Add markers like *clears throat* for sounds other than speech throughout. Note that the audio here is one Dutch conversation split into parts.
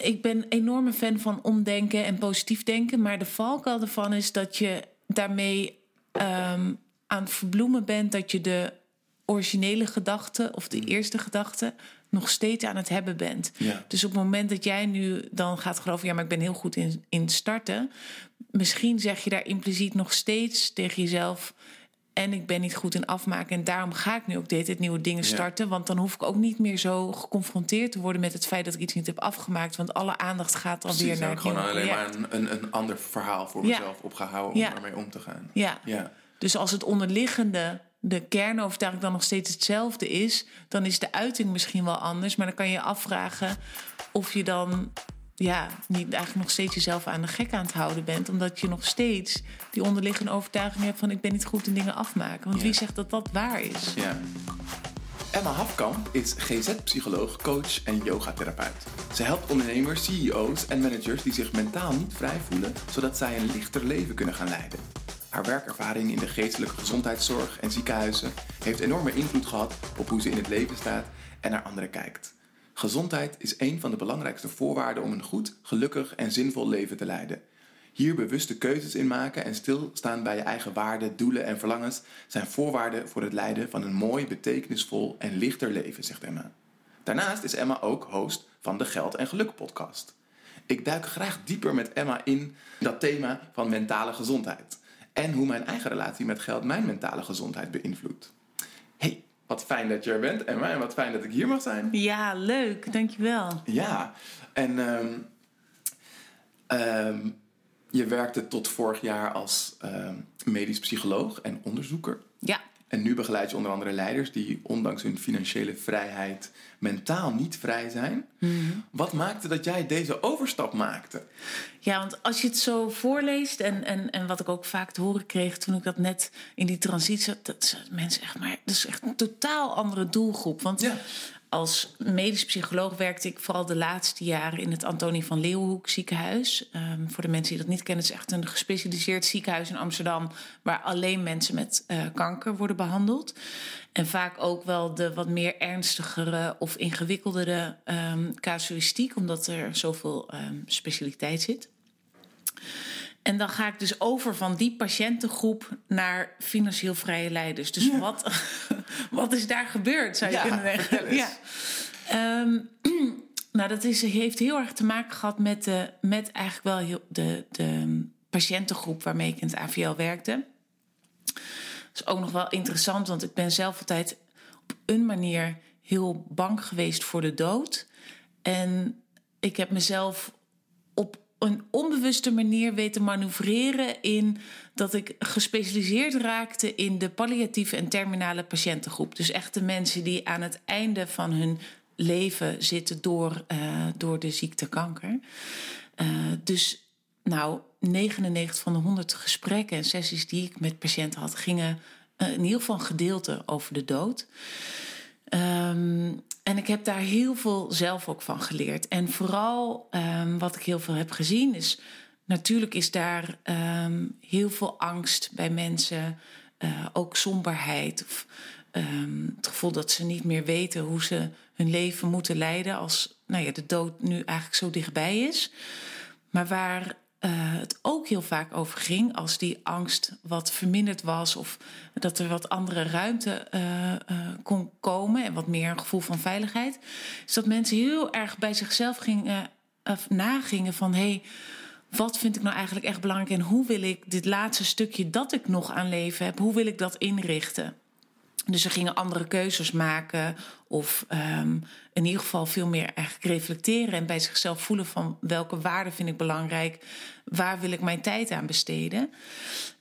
ik ben een enorme fan van omdenken en positief denken. Maar de valkuil ervan is dat je daarmee ehm, aan het verbloemen bent dat je de originele gedachte of de eerste gedachte nog steeds aan het hebben bent. Ja. Dus op het moment dat jij nu dan gaat geloven, ja, maar ik ben heel goed in, in starten. Misschien zeg je daar impliciet nog steeds tegen jezelf. En ik ben niet goed in afmaken. En daarom ga ik nu ook dit nieuwe dingen Ja. starten. Want dan hoef ik ook niet meer zo geconfronteerd te worden met het feit dat ik iets niet heb afgemaakt. Want alle aandacht gaat alweer Precies, naar heb het gewoon alleen project. maar een, een, een ander verhaal voor Ja. mezelf opgehouden om Ja. ermee om te gaan. Ja. Ja. Dus als het onderliggende, de kernovertuiging dan nog steeds hetzelfde is, dan is de uiting misschien wel anders. Maar dan kan je je afvragen of je dan ja, niet eigenlijk nog steeds jezelf aan de gek aan het houden bent. Omdat je nog steeds die onderliggende overtuiging hebt van ik ben niet goed in dingen afmaken. Want Ja. wie zegt dat dat waar is? Ja. Emma Hafkamp is GZ-psycholoog, coach en yogatherapeut. Ze helpt ondernemers, CEO's en managers die zich mentaal niet vrij voelen, zodat zij een lichter leven kunnen gaan leiden. Haar werkervaring in de geestelijke gezondheidszorg en ziekenhuizen heeft enorme invloed gehad op hoe ze in het leven staat en naar anderen kijkt. Gezondheid is een van de belangrijkste voorwaarden om een goed, gelukkig en zinvol leven te leiden. Hier bewuste keuzes in maken en stilstaan bij je eigen waarden, doelen en verlangens zijn voorwaarden voor het leiden van een mooi, betekenisvol en lichter leven, zegt Emma. Daarnaast is Emma ook host van de Geld en Geluk podcast. Ik duik graag dieper met Emma in dat thema van mentale gezondheid en hoe mijn eigen relatie met geld mijn mentale gezondheid beïnvloedt. Hey, wat fijn dat je er bent, Emma, en wat fijn dat ik hier mag zijn. Ja, leuk. Dankjewel. Ja, en ehm, ehm, je werkte tot vorig jaar als ehm, medisch psycholoog en onderzoeker. Ja. En nu begeleid je onder andere leiders die ondanks hun financiële vrijheid mentaal niet vrij zijn. Wat maakte dat jij deze overstap maakte? Ja, want als je het zo voorleest en, en, en wat ik ook vaak te horen kreeg toen ik dat net in die transitie dat mensen echt maar, dat is echt een totaal andere doelgroep. Want Ja. Als medisch psycholoog werkte ik vooral de laatste jaren in het Antonie van Leeuwenhoek ziekenhuis. Ehm, voor de mensen die dat niet kennen, het is echt een gespecialiseerd ziekenhuis in Amsterdam waar alleen mensen met eh, kanker worden behandeld. En vaak ook wel de wat meer ernstigere of ingewikkeldere ehm, casuïstiek, omdat er zoveel ehm, specialiteit zit. En dan ga ik dus over van die patiëntengroep naar financieel vrije leiders. Dus wat, *laughs* wat is daar gebeurd, zou je Ja, kunnen zeggen. Ja. Ehm, *clears throat* nou, dat is, heeft heel erg te maken gehad met, de, met eigenlijk wel heel, de, de patiëntengroep waarmee ik in het AVL werkte. Dat is ook nog wel interessant, want ik ben zelf altijd op een manier heel bang geweest voor de dood. En ik heb mezelf op een onbewuste manier weten manoeuvreren in dat ik gespecialiseerd raakte in de palliatieve en terminale patiëntengroep. Dus echt de mensen die aan het einde van hun leven zitten door, eh, door de ziekte kanker. Eh, dus nou, 99 van de 100 gesprekken en sessies die ik met patiënten had, gingen eh, in ieder geval een gedeelte over de dood. Ehm, en ik heb daar heel veel zelf ook van geleerd. En vooral ehm, wat ik heel veel heb gezien is... natuurlijk is daar ehm, heel veel angst bij mensen. eh, ook somberheid. Of het gevoel dat ze niet meer weten hoe ze hun leven moeten leiden... als nou ja, de dood nu eigenlijk zo dichtbij is. Maar waar eh, het ook heel vaak over ging, als die angst wat verminderd was of dat er wat andere ruimte eh, eh, kon komen en wat meer een gevoel van veiligheid, is dat mensen heel erg bij zichzelf gingen, of nagingen van hé, hey, wat vind ik nou eigenlijk echt belangrijk en hoe wil ik dit laatste stukje dat ik nog aan leven heb, hoe wil ik dat inrichten? Dus ze gingen andere keuzes maken of ehm, in ieder geval veel meer eigenlijk reflecteren en bij zichzelf voelen van welke waarden vind ik belangrijk, waar wil ik mijn tijd aan besteden.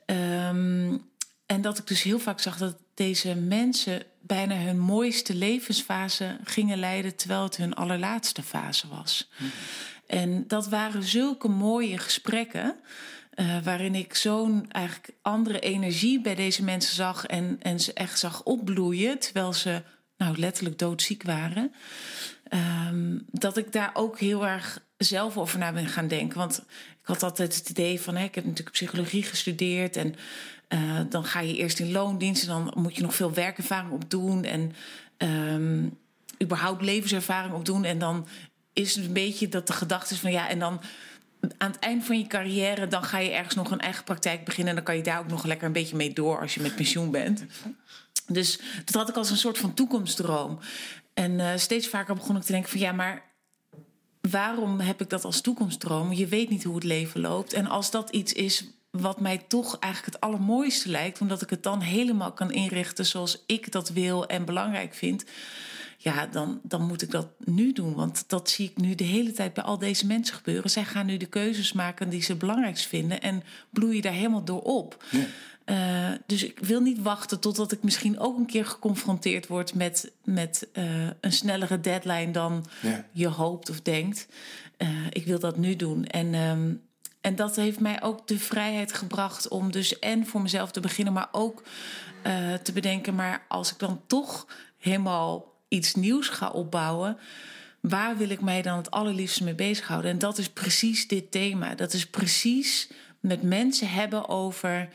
Ehm, en dat ik dus heel vaak zag dat deze mensen bijna hun mooiste levensfase gingen leiden terwijl het hun allerlaatste fase was. En dat waren zulke mooie gesprekken. Uh, waarin ik zo'n eigenlijk andere energie bij deze mensen zag en, en ze echt zag opbloeien terwijl ze nou letterlijk doodziek waren. Um, dat ik daar ook heel erg zelf over na ben gaan denken. Want ik had altijd het idee van, hè, ik heb natuurlijk psychologie gestudeerd en uh, dan ga je eerst in loondienst en dan moet je nog veel werkervaring opdoen en um, überhaupt levenservaring opdoen en dan is het een beetje dat de gedachte is van ja, en dan aan het eind van je carrière, dan ga je ergens nog een eigen praktijk beginnen. En dan kan je daar ook nog lekker een beetje mee door als je met pensioen bent. Dus dat had ik als een soort van toekomstdroom. En uh, steeds vaker begon ik te denken van ja, maar waarom heb ik dat als toekomstdroom? Je weet niet hoe het leven loopt. En als dat iets is wat mij toch eigenlijk het allermooiste lijkt, omdat ik het dan helemaal kan inrichten zoals ik dat wil en belangrijk vind ja, dan, dan moet ik dat nu doen. Want dat zie ik nu de hele tijd bij al deze mensen gebeuren. Zij gaan nu de keuzes maken die ze belangrijkst vinden en bloeien daar helemaal door op. Ja. Uh, dus ik wil niet wachten totdat ik misschien ook een keer geconfronteerd word met, met uh, een snellere deadline dan ja. je hoopt of denkt. Uh, ik wil dat nu doen. En, um, en dat heeft mij ook de vrijheid gebracht om dus en voor mezelf te beginnen, maar ook te bedenken, maar als ik dan toch helemaal iets nieuws ga opbouwen, waar wil ik mij dan het allerliefste mee bezighouden? En dat is precies dit thema. Dat is precies met mensen hebben over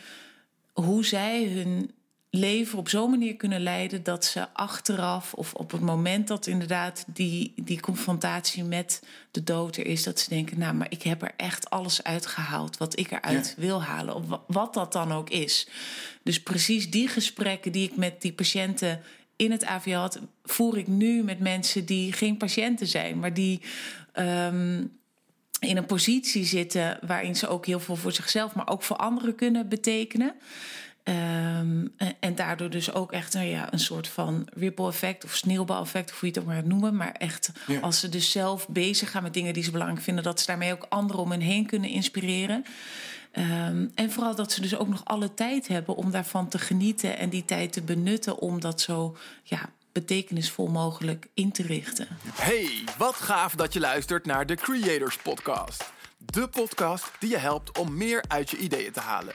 hoe zij hun leven op zo'n manier kunnen leiden dat ze achteraf of op het moment dat inderdaad die, die confrontatie met de dood er is, dat ze denken, nou, maar ik heb er echt alles uitgehaald wat ik eruit wil halen, of wat dat dan ook is. Dus precies die gesprekken die ik met die patiënten in het AVL voer ik nu met mensen die geen patiënten zijn, maar die um, in een positie zitten waarin ze ook heel veel voor zichzelf, maar ook voor anderen kunnen betekenen. Um, en daardoor dus ook echt nou ja, een soort van ripple effect of sneeuwbaleffect, of hoe je het ook maar noemen. Maar echt als ze dus zelf bezig gaan met dingen die ze belangrijk vinden, dat ze daarmee ook anderen om hen heen kunnen inspireren. Um, en vooral dat ze dus ook nog alle tijd hebben om daarvan te genieten en die tijd te benutten om dat zo ja, betekenisvol mogelijk in te richten. Hey, wat gaaf dat je luistert naar de Creators Podcast. De podcast die je helpt om meer uit je ideeën te halen.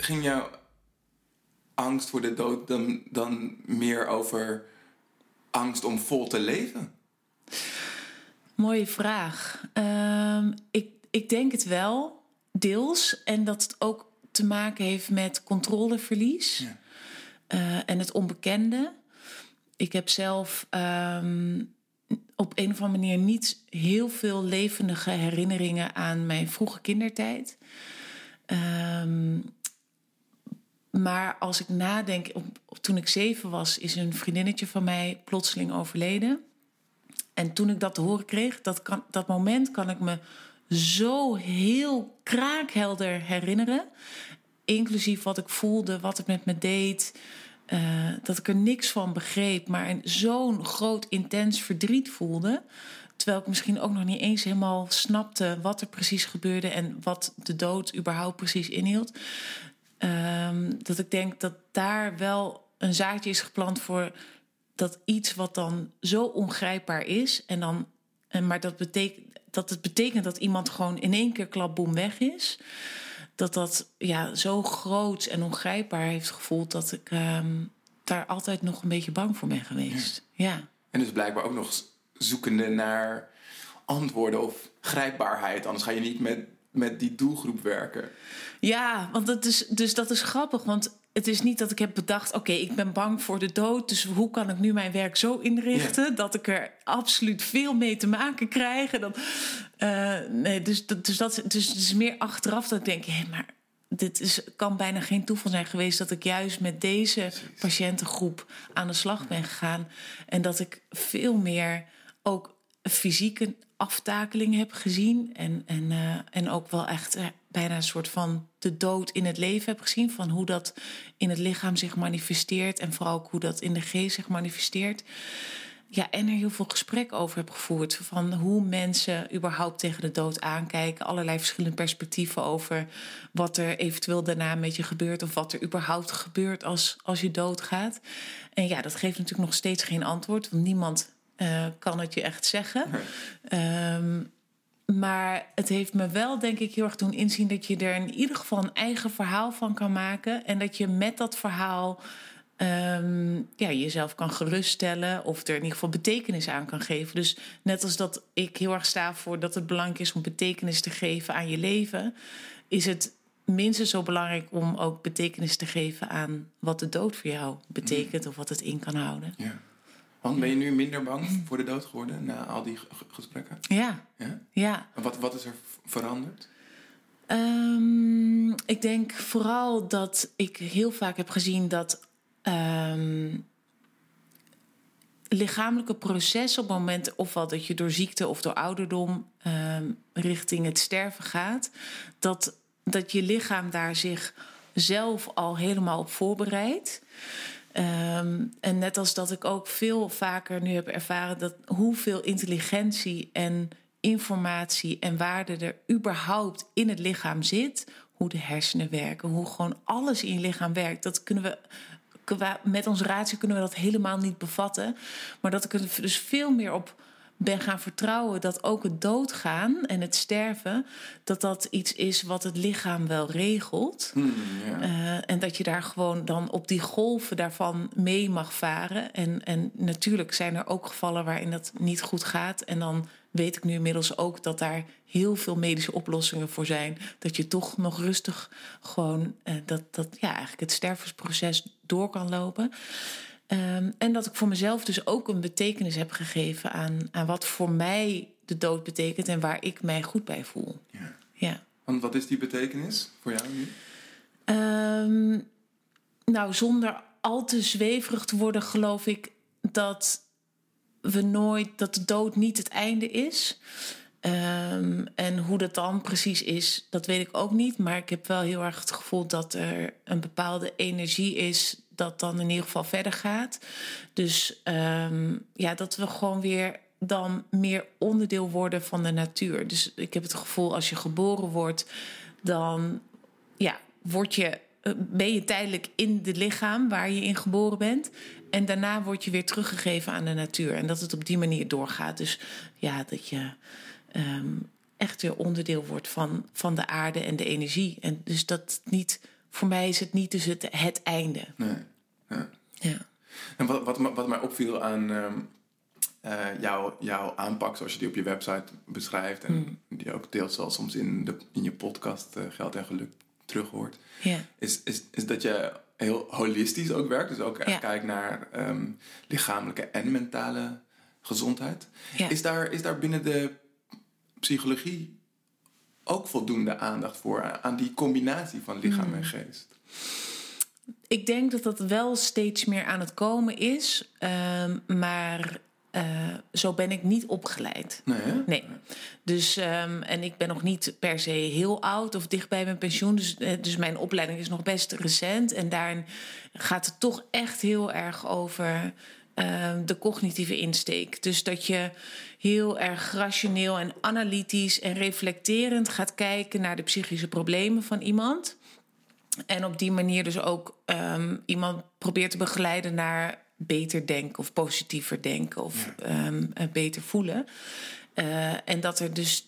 Ging jouw angst voor de dood dan, dan meer over angst om vol te leven? Mooie vraag. Um, ik, ik denk het wel, deels. En dat het ook te maken heeft met controleverlies ja. uh, en het onbekende. Ik heb zelf um, op een of andere manier niet heel veel levendige herinneringen aan mijn vroege kindertijd. Um, maar als ik nadenk, op, toen ik zeven was, is een vriendinnetje van mij plotseling overleden. En toen ik dat te horen kreeg, dat, kan, dat moment kan ik me zo heel kraakhelder herinneren. Inclusief wat ik voelde, wat het met me deed. Uh, dat ik er niks van begreep, maar zo'n groot, intens verdriet voelde. Terwijl ik misschien ook nog niet eens helemaal snapte wat er precies gebeurde en wat de dood überhaupt precies inhield. Um, dat ik denk dat daar wel een zaadje is geplant voor dat iets wat dan zo ongrijpbaar is. En dan, en maar dat, betekent, dat het betekent dat iemand gewoon in één keer klapboom weg is. Dat dat ja, zo groot en ongrijpbaar heeft gevoeld dat ik um, daar altijd nog een beetje bang voor ben geweest. Ja. ja. En dus blijkbaar ook nog zoekende naar antwoorden of grijpbaarheid. Anders ga je niet met, met die doelgroep werken. Ja, want dat is, dus dat is grappig. Want het is niet dat ik heb bedacht: oké, ik ben bang voor de dood. Dus hoe kan ik nu mijn werk zo inrichten dat ik er absoluut veel mee te maken krijg? Dan, uh, nee, dus, dus, dat, dus het is meer achteraf dat ik denk: hé, maar dit is, kan bijna geen toeval zijn geweest dat ik juist met deze patiëntengroep aan de slag ben gegaan. En dat ik veel meer ook fysieke aftakeling heb gezien. En, en, uh, en ook wel echt uh, bijna een soort van de dood in het leven heb gezien. Van hoe dat in het lichaam zich manifesteert. En vooral ook hoe dat in de geest zich manifesteert. Ja, en er heel veel gesprek over heb gevoerd. Van hoe mensen überhaupt tegen de dood aankijken. Allerlei verschillende perspectieven over wat er eventueel daarna met je gebeurt. Of wat er überhaupt gebeurt als, als je doodgaat. En ja, dat geeft natuurlijk nog steeds geen antwoord. Want niemand eh, kan het je echt zeggen. Ehm, maar het heeft me wel, denk ik, heel erg doen inzien dat je er in ieder geval een eigen verhaal van kan maken. En dat je met dat verhaal ehm, ja, jezelf kan geruststellen of er in ieder geval betekenis aan kan geven. Dus net als dat ik heel erg sta voor dat het belangrijk is om betekenis te geven aan je leven, is het minstens zo belangrijk om ook betekenis te geven aan wat de dood voor jou betekent of wat het in kan houden. Ja. Want ben je nu minder bang voor de dood geworden na al die gesprekken? Ja. Ja? ja. En wat, wat is er veranderd? Um, ik denk vooral dat ik heel vaak heb gezien dat um, lichamelijke processen op het moment, ofwel dat je door ziekte of door ouderdom um, richting het sterven gaat, dat, dat je lichaam daar zich zelf al helemaal op voorbereidt. Um, en net als dat ik ook veel vaker nu heb ervaren dat hoeveel intelligentie en informatie en waarde er überhaupt in het lichaam zit, hoe de hersenen werken, hoe gewoon alles in je lichaam werkt, dat kunnen we met ons ratio kunnen we dat helemaal niet bevatten, maar dat ik er dus veel meer op ben gaan vertrouwen dat ook het doodgaan en het sterven, dat dat iets is wat het lichaam wel regelt. Hmm, uh, en dat je daar gewoon dan op die golven daarvan mee mag varen. En, en natuurlijk zijn er ook gevallen waarin dat niet goed gaat. En dan weet ik nu inmiddels ook dat daar heel veel medische oplossingen voor zijn. Dat je toch nog rustig gewoon uh, dat, dat ja, eigenlijk het stervensproces door kan lopen. Um, en dat ik voor mezelf dus ook een betekenis heb gegeven aan, aan wat voor mij de dood betekent en waar ik mij goed bij voel. Ja. ja. Want wat is die betekenis voor jou nu? Um, nou, zonder al te zweverig te worden, geloof ik dat we nooit, dat de dood niet het einde is. Um, en hoe dat dan precies is, dat weet ik ook niet. Maar ik heb wel heel erg het gevoel dat er een bepaalde energie is dat dan in ieder geval verder gaat. Dus um, ja, dat we gewoon weer dan meer onderdeel worden van de natuur. Dus ik heb het gevoel als je geboren wordt, dan ja, word je, ben je tijdelijk in het lichaam waar je in geboren bent. En daarna word je weer teruggegeven aan de natuur. En dat het op die manier doorgaat. Dus ja, dat je um, echt weer onderdeel wordt van, van de aarde en de energie. En dus dat niet, voor mij is het niet dus het, het einde. Ja. ja. En wat, wat, wat mij opviel aan um, uh, jouw, jouw aanpak, zoals je die op je website beschrijft, en Mm. die ook deelt zoals soms in, de, in je podcast uh, Geld en Geluk terug hoort, is, is, is dat je heel holistisch ook werkt. Dus ook echt Ja. kijkt naar um, lichamelijke en mentale gezondheid. Ja. Is, daar, is daar binnen de psychologie ook voldoende aandacht voor aan die combinatie van lichaam Mm. en geest? Ik denk dat dat wel steeds meer aan het komen is. Um, maar uh, zo ben ik niet opgeleid. Nee? Nee. Dus, um, en ik ben nog niet per se heel oud of dicht bij mijn pensioen. Dus, uh, dus mijn opleiding is nog best recent. En daarin gaat het toch echt heel erg over uh, de cognitieve insteek. Dus dat je heel erg rationeel en analytisch en reflecterend gaat kijken naar de psychische problemen van iemand. En op die manier dus ook um, iemand probeert te begeleiden naar beter denken of positiever denken of ja. um, beter voelen. Uh, en dat er dus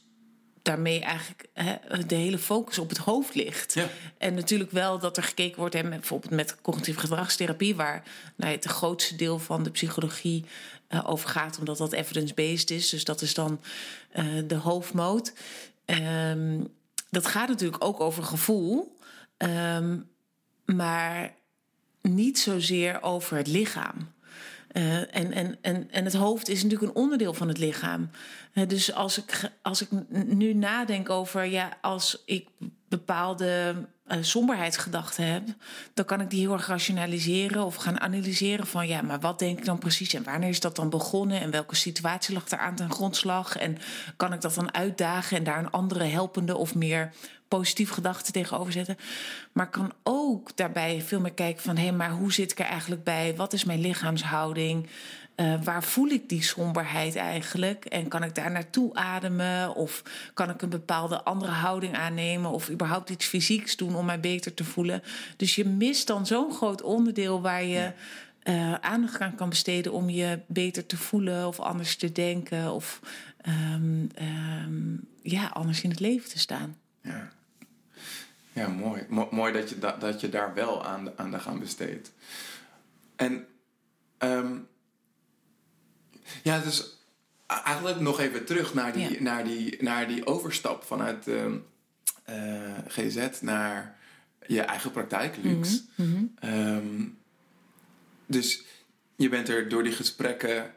daarmee eigenlijk he, de hele focus op het hoofd ligt. Ja. En natuurlijk wel dat er gekeken wordt, he, bijvoorbeeld met cognitieve gedragstherapie, waar nou, het grootste deel van de psychologie uh, over gaat, omdat dat evidence-based is. Dus dat is dan uh, de hoofdmoot. Um, dat gaat natuurlijk ook over gevoel. Um, maar niet zozeer over het lichaam. Uh, en, en, en, en het hoofd is natuurlijk een onderdeel van het lichaam. Uh, dus als ik, als ik nu nadenk over, ja, als ik bepaalde uh, somberheidsgedachten heb, dan kan ik die heel erg rationaliseren of gaan analyseren van, ja, maar wat denk ik dan precies en wanneer is dat dan begonnen en welke situatie lag daar aan ten grondslag en kan ik dat dan uitdagen en daar een andere helpende of meer positief gedachten tegenover zetten. Maar kan ook daarbij veel meer kijken van... hé, hey, maar hoe zit ik er eigenlijk bij? Wat is mijn lichaamshouding? Uh, waar voel ik die somberheid eigenlijk? En kan ik daar naartoe ademen? Of kan ik een bepaalde andere houding aannemen? Of überhaupt iets fysieks doen om mij beter te voelen? Dus je mist dan zo'n groot onderdeel waar je... uh, aandacht aan kan besteden om je beter te voelen of anders te denken of um, um, ja, anders in het leven te staan. Ja, ja mooi. Mo mooi dat je, da dat je daar wel aan, aandacht aan besteedt. En um, ja, dus eigenlijk nog even terug naar die, naar die, naar die overstap vanuit uh, uh, GZ naar je eigen praktijk, Lux. Mm -hmm. um, dus je bent er door die gesprekken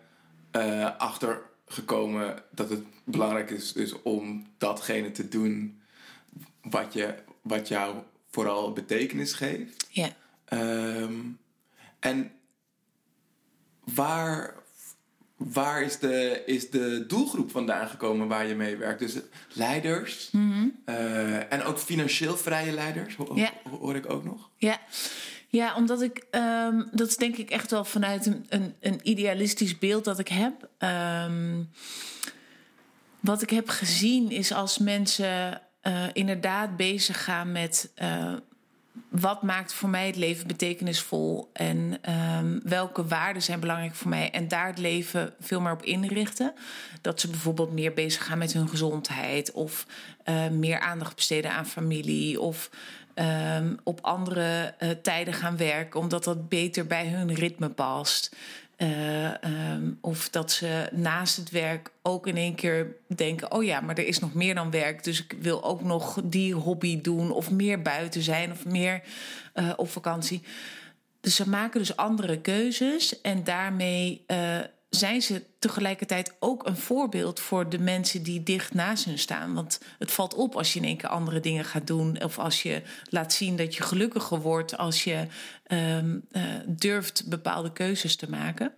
uh, achter gekomen dat het belangrijk is dus om datgene te doen wat, je, wat jou vooral betekenis geeft. Ja. Um, en waar, waar is de, is de doelgroep vandaan gekomen waar je mee werkt? Dus leiders mm -hmm. uh, en ook financieel vrije leiders, ho ja. hoor ik ook nog. Ja. Ja, omdat ik, um, dat is denk ik echt wel vanuit een, een, een idealistisch beeld dat ik heb. Um, wat ik heb gezien is als mensen uh, inderdaad bezig gaan met uh, wat maakt voor mij het leven betekenisvol en um, welke waarden zijn belangrijk voor mij en daar het leven veel meer op inrichten. Dat ze bijvoorbeeld meer bezig gaan met hun gezondheid of uh, meer aandacht besteden aan familie of um, op andere tijden gaan werken, omdat dat beter bij hun ritme past. Uh, um, of dat ze naast het werk ook in één keer denken: oh ja, maar er is nog meer dan werk. Dus ik wil ook nog die hobby doen, of meer buiten zijn, of meer uh, op vakantie. Dus ze maken dus andere keuzes en daarmee uh, zijn ze tegelijkertijd ook een voorbeeld voor de mensen die dicht naast hun staan. Want het valt op als je in één keer andere dingen gaat doen. Of als je laat zien dat je gelukkiger wordt. Als je um, uh, durft bepaalde keuzes te maken.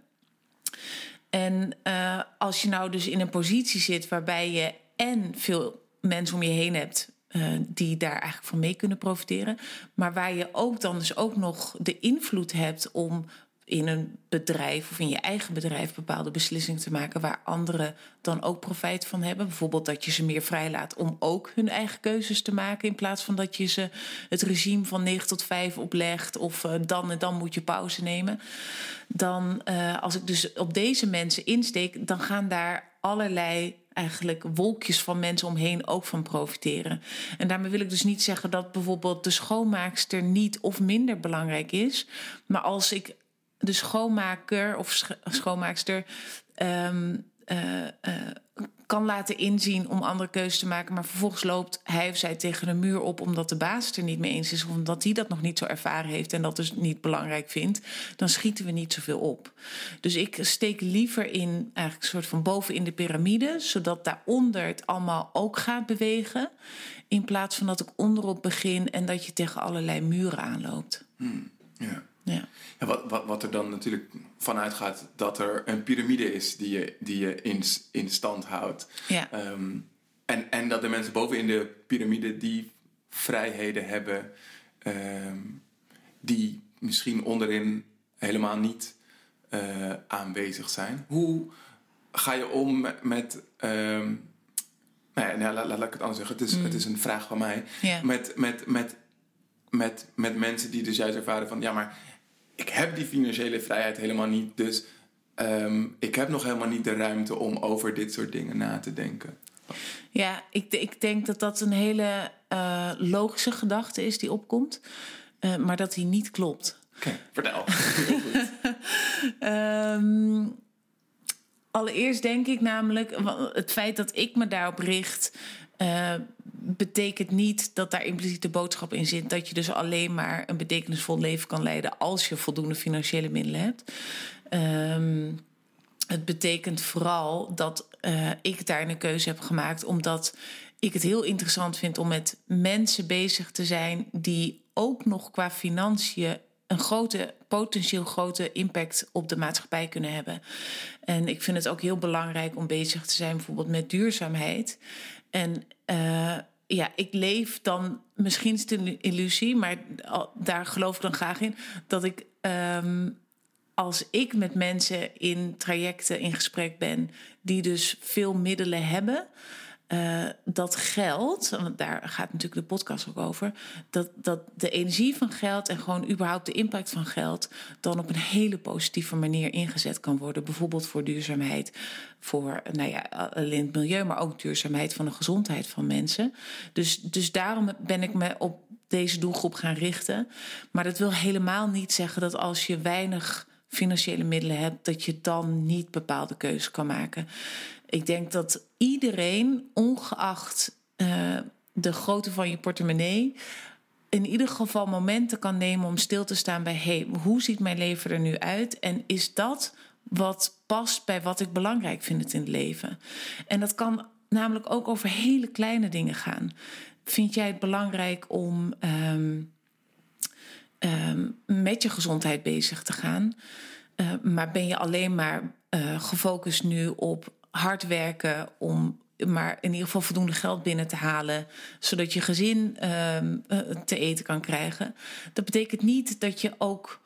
En uh, als je nou dus in een positie zit waarbij je en veel mensen om je heen hebt. Uh, die daar eigenlijk van mee kunnen profiteren. Maar waar je ook dan dus ook nog de invloed hebt om in een bedrijf of in je eigen bedrijf bepaalde beslissingen te maken waar anderen dan ook profijt van hebben. Bijvoorbeeld dat je ze meer vrijlaat om ook hun eigen keuzes te maken in plaats van dat je ze het regime van 9 tot 5 oplegt of uh, dan en dan moet je pauze nemen. Dan uh, als ik dus op deze mensen insteek, dan gaan daar allerlei eigenlijk wolkjes van mensen omheen ook van profiteren. En daarmee wil ik dus niet zeggen dat bijvoorbeeld de schoonmaakster niet of minder belangrijk is. Maar als ik de schoonmaker of schoonmaakster um, uh, uh, kan laten inzien om andere keuzes te maken. Maar vervolgens loopt hij of zij tegen een muur op omdat de baas het er niet mee eens is. Omdat hij dat nog niet zo ervaren heeft en dat dus niet belangrijk vindt. Dan schieten we niet zoveel op. Dus ik steek liever in eigenlijk een soort van boven in de piramide. Zodat daaronder het allemaal ook gaat bewegen. In plaats van dat ik onderop begin en dat je tegen allerlei muren aanloopt. Hmm, ja. Ja. Ja, wat, wat, wat er dan natuurlijk vanuit gaat dat er een piramide is die je, die je in, in stand houdt. Ja. Um, en, en dat de mensen bovenin de piramide die vrijheden hebben, um, die misschien onderin helemaal niet uh, aanwezig zijn. Hoe ga je om met. met um, nou ja, laat, laat, ik het anders zeggen. Het is, mm. het is een vraag van mij. Met, met, met, met, met mensen die dus juist ervaren van ja, maar ik heb die financiële vrijheid helemaal niet. Dus um, ik heb nog helemaal niet de ruimte om over dit soort dingen na te denken. Ja, ik, ik denk dat dat een hele uh, logische gedachte is die opkomt, uh, maar dat die niet klopt. Oké, okay, vertel. um, *laughs* allereerst denk ik namelijk, het feit dat ik me daarop richt, uh, betekent niet dat daar impliciet de boodschap in zit dat je dus alleen maar een betekenisvol leven kan leiden als je voldoende financiële middelen hebt. Um, het betekent vooral dat uh, ik daar een keuze heb gemaakt omdat ik het heel interessant vind om met mensen bezig te zijn die ook nog qua financiën een grote, potentieel grote impact op de maatschappij kunnen hebben. En ik vind het ook heel belangrijk om bezig te zijn bijvoorbeeld met duurzaamheid. En uh, ja, ik leef dan, misschien is het een illusie, maar daar geloof ik dan graag in, dat ik um, als ik met mensen in trajecten in gesprek ben die dus veel middelen hebben, uh, dat geld, want daar gaat natuurlijk de podcast ook over, dat, dat de energie van geld en gewoon überhaupt de impact van geld dan op een hele positieve manier ingezet kan worden. Bijvoorbeeld voor duurzaamheid, voor nou ja, alleen het milieu, maar ook duurzaamheid van de gezondheid van mensen. Dus, dus daarom ben ik me op deze doelgroep gaan richten. Maar dat wil helemaal niet zeggen dat als je weinig financiële middelen hebt, dat je dan niet bepaalde keuzes kan maken. Ik denk dat iedereen, ongeacht uh, de grootte van je portemonnee, in ieder geval momenten kan nemen om stil te staan bij: hey, hoe ziet mijn leven er nu uit? En is dat wat past bij wat ik belangrijk vind in het leven? En dat kan namelijk ook over hele kleine dingen gaan. Vind jij het belangrijk om um, um, met je gezondheid bezig te gaan? Uh, maar ben je alleen maar uh, gefocust nu op hard werken om maar in ieder geval voldoende geld binnen te halen, zodat je gezin um, te eten kan krijgen. Dat betekent niet dat je ook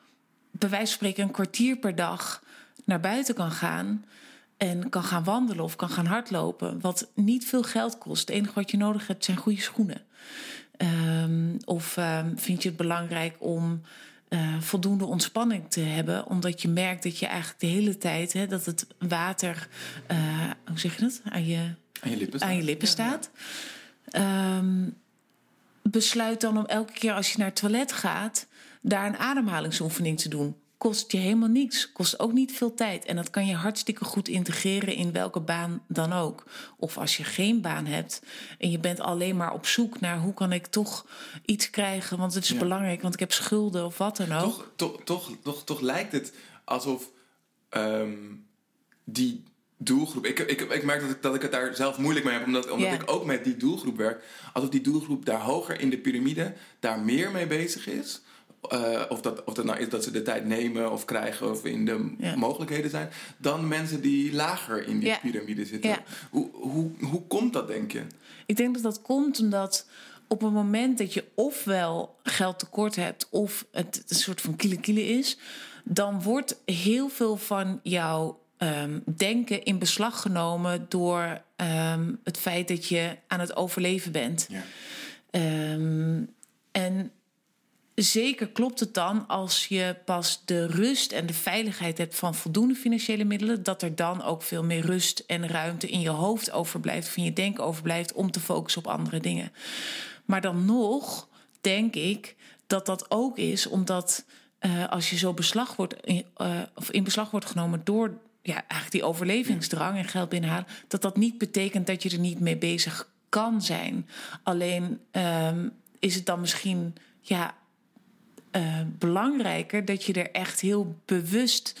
bij wijze van spreken een kwartier per dag naar buiten kan gaan en kan gaan wandelen of kan gaan hardlopen, wat niet veel geld kost. Het enige wat je nodig hebt zijn goede schoenen. Um, of um, vind je het belangrijk om uh, voldoende ontspanning te hebben, omdat je merkt dat je eigenlijk de hele tijd hè, dat het water, uh, hoe zeg je dat, aan je, aan je lippen staat. Aan je lippen staat. Ja. Um, besluit dan om elke keer als je naar het toilet gaat, daar een ademhalingsoefening te doen kost je helemaal niets. Kost ook niet veel tijd. En dat kan je hartstikke goed integreren in welke baan dan ook. Of als je geen baan hebt en je bent alleen maar op zoek naar hoe kan ik toch iets krijgen, want het is ja. belangrijk, want ik heb schulden of wat dan ook. Toch, toch, toch, toch, toch lijkt het alsof um, die doelgroep. Ik, ik, ik merk dat ik, dat ik het daar zelf moeilijk mee heb, omdat, omdat ik ook met die doelgroep werk. Alsof die doelgroep daar hoger in de piramide daar meer mee bezig is. Uh, of, dat, of dat nou is dat ze de tijd nemen of krijgen of in de ja. mogelijkheden zijn, dan mensen die lager in die ja. piramide zitten. Ja. Hoe, hoe, hoe komt dat, denk je? Ik denk dat dat komt omdat op het moment dat je ofwel geld tekort hebt of het een soort van kiele is, dan wordt heel veel van jouw um, denken in beslag genomen door um, het feit dat je aan het overleven bent. Ja. Um, en zeker klopt het dan als je pas de rust en de veiligheid hebt van voldoende financiële middelen, dat er dan ook veel meer rust en ruimte in je hoofd overblijft, van je denken overblijft om te focussen op andere dingen. Maar dan nog denk ik dat dat ook is omdat uh, als je zo beslag wordt, uh, of in beslag wordt genomen door ja, eigenlijk die overlevingsdrang en geld binnenhalen, dat dat niet betekent dat je er niet mee bezig kan zijn. Alleen um, is het dan misschien ja, uh, belangrijker dat je er echt heel bewust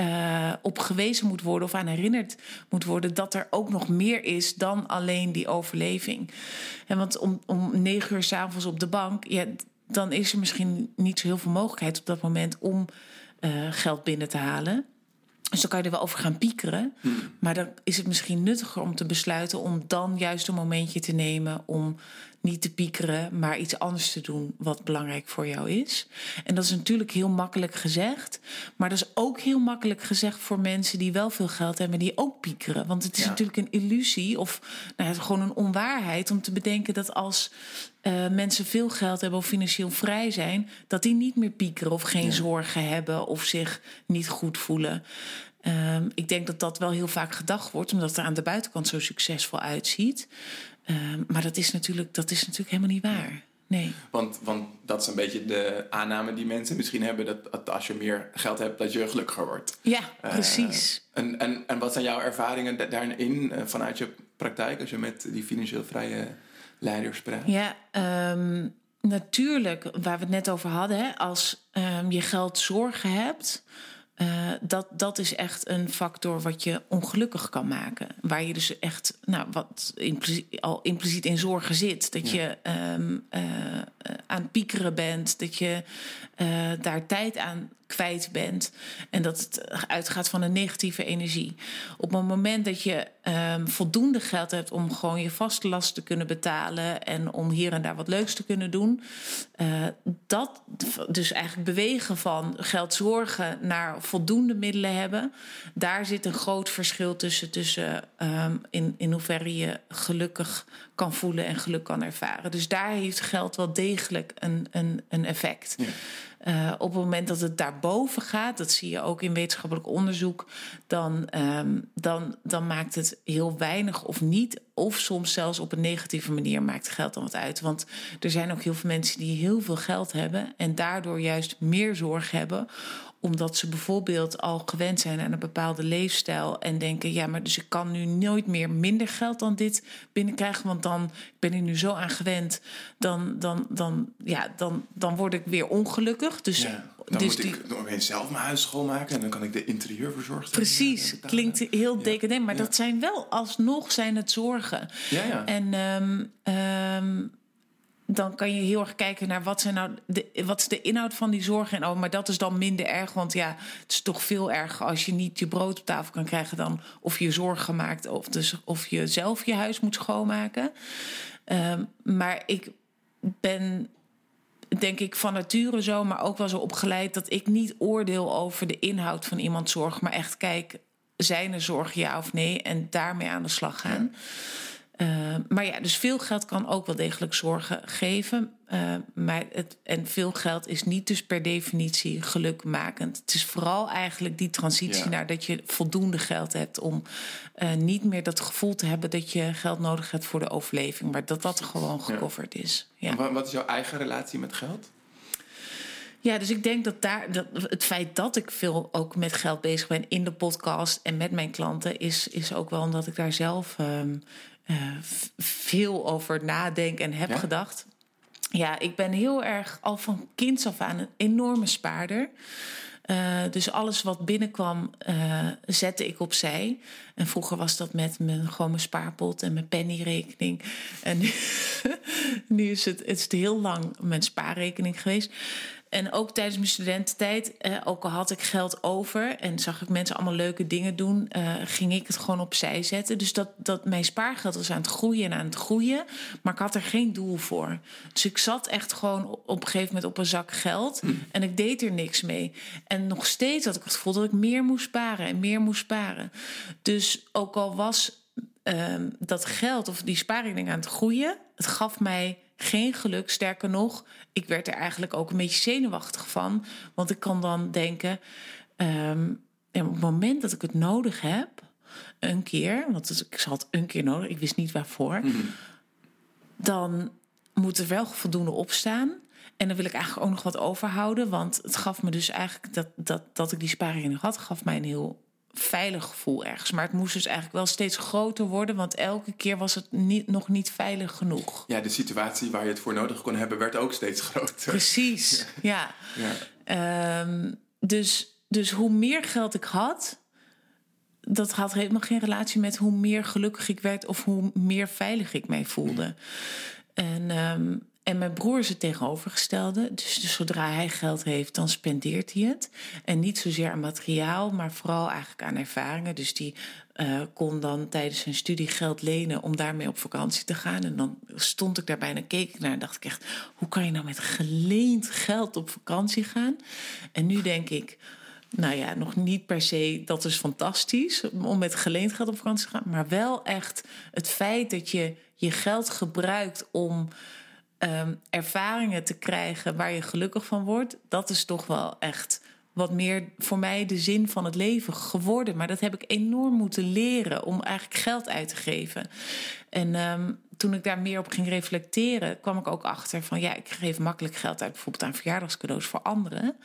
uh, op gewezen moet worden of aan herinnerd moet worden dat er ook nog meer is dan alleen die overleving. En want om, om negen uur s'avonds op de bank, ja, dan is er misschien niet zo heel veel mogelijkheid op dat moment om uh, geld binnen te halen. Dus dan kan je er wel over gaan piekeren. Hmm. Maar dan is het misschien nuttiger om te besluiten om dan juist een momentje te nemen om niet te piekeren, maar iets anders te doen wat belangrijk voor jou is. En dat is natuurlijk heel makkelijk gezegd, maar dat is ook heel makkelijk gezegd voor mensen die wel veel geld hebben, die ook piekeren. Want het is Ja. natuurlijk een illusie of nou, gewoon een onwaarheid om te bedenken dat als eh, mensen veel geld hebben of financieel vrij zijn, dat die niet meer piekeren of geen Ja. zorgen hebben of zich niet goed voelen. Ehm, ik denk dat dat wel heel vaak gedacht wordt, omdat het er aan de buitenkant zo succesvol uitziet. Ehm, maar dat is, natuurlijk, dat is natuurlijk helemaal niet waar. Nee. Want, want dat is een beetje de aanname die mensen misschien hebben: dat, dat als je meer geld hebt, dat je gelukkiger wordt. Ja, Eh, precies. en, en, en wat zijn jouw ervaringen da- daarin eh, vanuit je praktijk als je met die financieel vrije leiders praat? Ja, ehm, natuurlijk, waar we het net over hadden, hè, als ehm, je geld zorgen hebt. eh, dat, dat is echt een factor wat je ongelukkig kan maken. Waar je dus echt, nou, wat impliciet, al impliciet in zorgen zit. Dat Ja. je ehm, eh, eh, aan het piekeren bent. Dat je daar tijd aan kwijt bent. En dat het uitgaat van een negatieve energie. Op het moment dat je um, voldoende geld hebt om gewoon je vaste last te kunnen betalen en om hier en daar wat leuks te kunnen doen, uh, dat dus eigenlijk bewegen van geld zorgen naar voldoende middelen hebben, daar zit een groot verschil tussen, tussen um, in, in hoeverre je gelukkig kan voelen en geluk kan ervaren. Dus daar heeft geld wel degelijk een, een, een effect. Ja. Uh, op het moment dat het daarboven gaat, dat zie je ook in wetenschappelijk onderzoek, dan, um, dan, dan maakt het heel weinig of niet, of soms zelfs op een negatieve manier maakt geld dan wat uit. Want er zijn ook heel veel mensen die heel veel geld hebben en daardoor juist meer zorg hebben omdat ze bijvoorbeeld al gewend zijn aan een bepaalde leefstijl en denken: ja, maar dus ik kan nu nooit meer minder geld dan dit binnenkrijgen, want dan ben ik nu zo aan gewend, dan, dan, dan, ja, dan, dan word ik weer ongelukkig. Dus, ja, dan dus moet ik die... zelf mijn huis schoonmaken en dan kan ik de interieurverzorgster. Precies, klinkt heel decadent, maar Ja. dat zijn wel alsnog zijn het zorgen. Ja, ja. En ehm, dan kan je heel erg kijken naar wat, zijn nou de, wat is de inhoud van die zorgen. En oh, maar dat is dan minder erg. Want ja, het is toch veel erger als je niet je brood op tafel kan krijgen dan of je zorgen maakt of, dus, of je zelf je huis moet schoonmaken. Ehm, maar ik ben denk ik van nature zo, maar ook wel zo opgeleid dat ik niet oordeel over de inhoud van iemands zorg, maar echt kijk, zijn er zorgen ja of nee en daarmee aan de slag gaan. Uh, maar ja, dus veel geld kan ook wel degelijk zorgen geven. Uh, maar het, en veel geld is niet dus per definitie gelukmakend. Het is vooral eigenlijk die transitie Ja. naar dat je voldoende geld hebt om uh, niet meer dat gevoel te hebben dat je geld nodig hebt voor de overleving, maar dat dat gewoon gecoverd is. Ja. Wat is jouw eigen relatie met geld? Ja, dus ik denk dat daar dat het feit dat ik veel ook met geld bezig ben in de podcast en met mijn klanten, is, is ook wel omdat ik daar zelf um, uh, veel over nadenk en heb Ja? gedacht. Ja, ik ben heel erg al van kinds af aan een enorme spaarder. Uh, dus alles wat binnenkwam, uh, zette ik opzij. En vroeger was dat met mijn, gewoon mijn spaarpot en mijn pennyrekening. En nu, *laughs* nu is het, het is heel lang mijn spaarrekening geweest. En ook tijdens mijn studententijd, eh, ook al had ik geld over en zag ik mensen allemaal leuke dingen doen, eh, ging ik het gewoon opzij zetten. Dus dat, dat mijn spaargeld was aan het groeien en aan het groeien, maar ik had er geen doel voor. Dus ik zat echt gewoon op een gegeven moment op een zak geld en ik deed er niks mee. En nog steeds had ik het gevoel dat ik meer moest sparen en meer moest sparen. Dus ook al was um, dat geld of die spaarrekening aan het groeien, het gaf mij geen geluk. Sterker nog, ik werd er eigenlijk ook een beetje zenuwachtig van. Want ik kan dan denken, um, op het moment dat ik het nodig heb, een keer, want ik had een keer nodig, ik wist niet waarvoor, mm-hmm. dan moet er wel voldoende opstaan. En dan wil ik eigenlijk ook nog wat overhouden. Want het gaf me dus eigenlijk dat, dat, dat ik die sparing had, gaf mij een heel veilig gevoel ergens. Maar het moest dus eigenlijk wel steeds groter worden, want elke keer was het niet, nog niet veilig genoeg. Ja, de situatie waar je het voor nodig kon hebben, werd ook steeds *laughs* groter. Precies, ja. ja. ja. Um, dus, dus hoe meer geld ik had, dat had helemaal geen relatie met hoe meer gelukkig ik werd of hoe meer veilig ik mij voelde. En, um, en mijn broer is het tegenovergestelde. Dus, dus zodra hij geld heeft, dan spendeert hij het. En niet zozeer aan materiaal, maar vooral eigenlijk aan ervaringen. Dus die uh, kon dan tijdens zijn studie geld lenen om daarmee op vakantie te gaan. En dan stond ik daarbij en keek ik naar en dacht ik echt... hoe kan je nou met geleend geld op vakantie gaan? En nu denk ik... Nou ja, nog niet per se, dat is fantastisch om met geleend geld op vakantie te gaan. Maar wel echt het feit dat je je geld gebruikt om um, ervaringen te krijgen waar je gelukkig van wordt, dat is toch wel echt wat meer voor mij de zin van het leven geworden. Maar dat heb ik enorm moeten leren om eigenlijk geld uit te geven. En um, toen ik daar meer op ging reflecteren, kwam ik ook achter van ja, ik geef makkelijk geld uit, bijvoorbeeld aan verjaardagscadeaus voor anderen,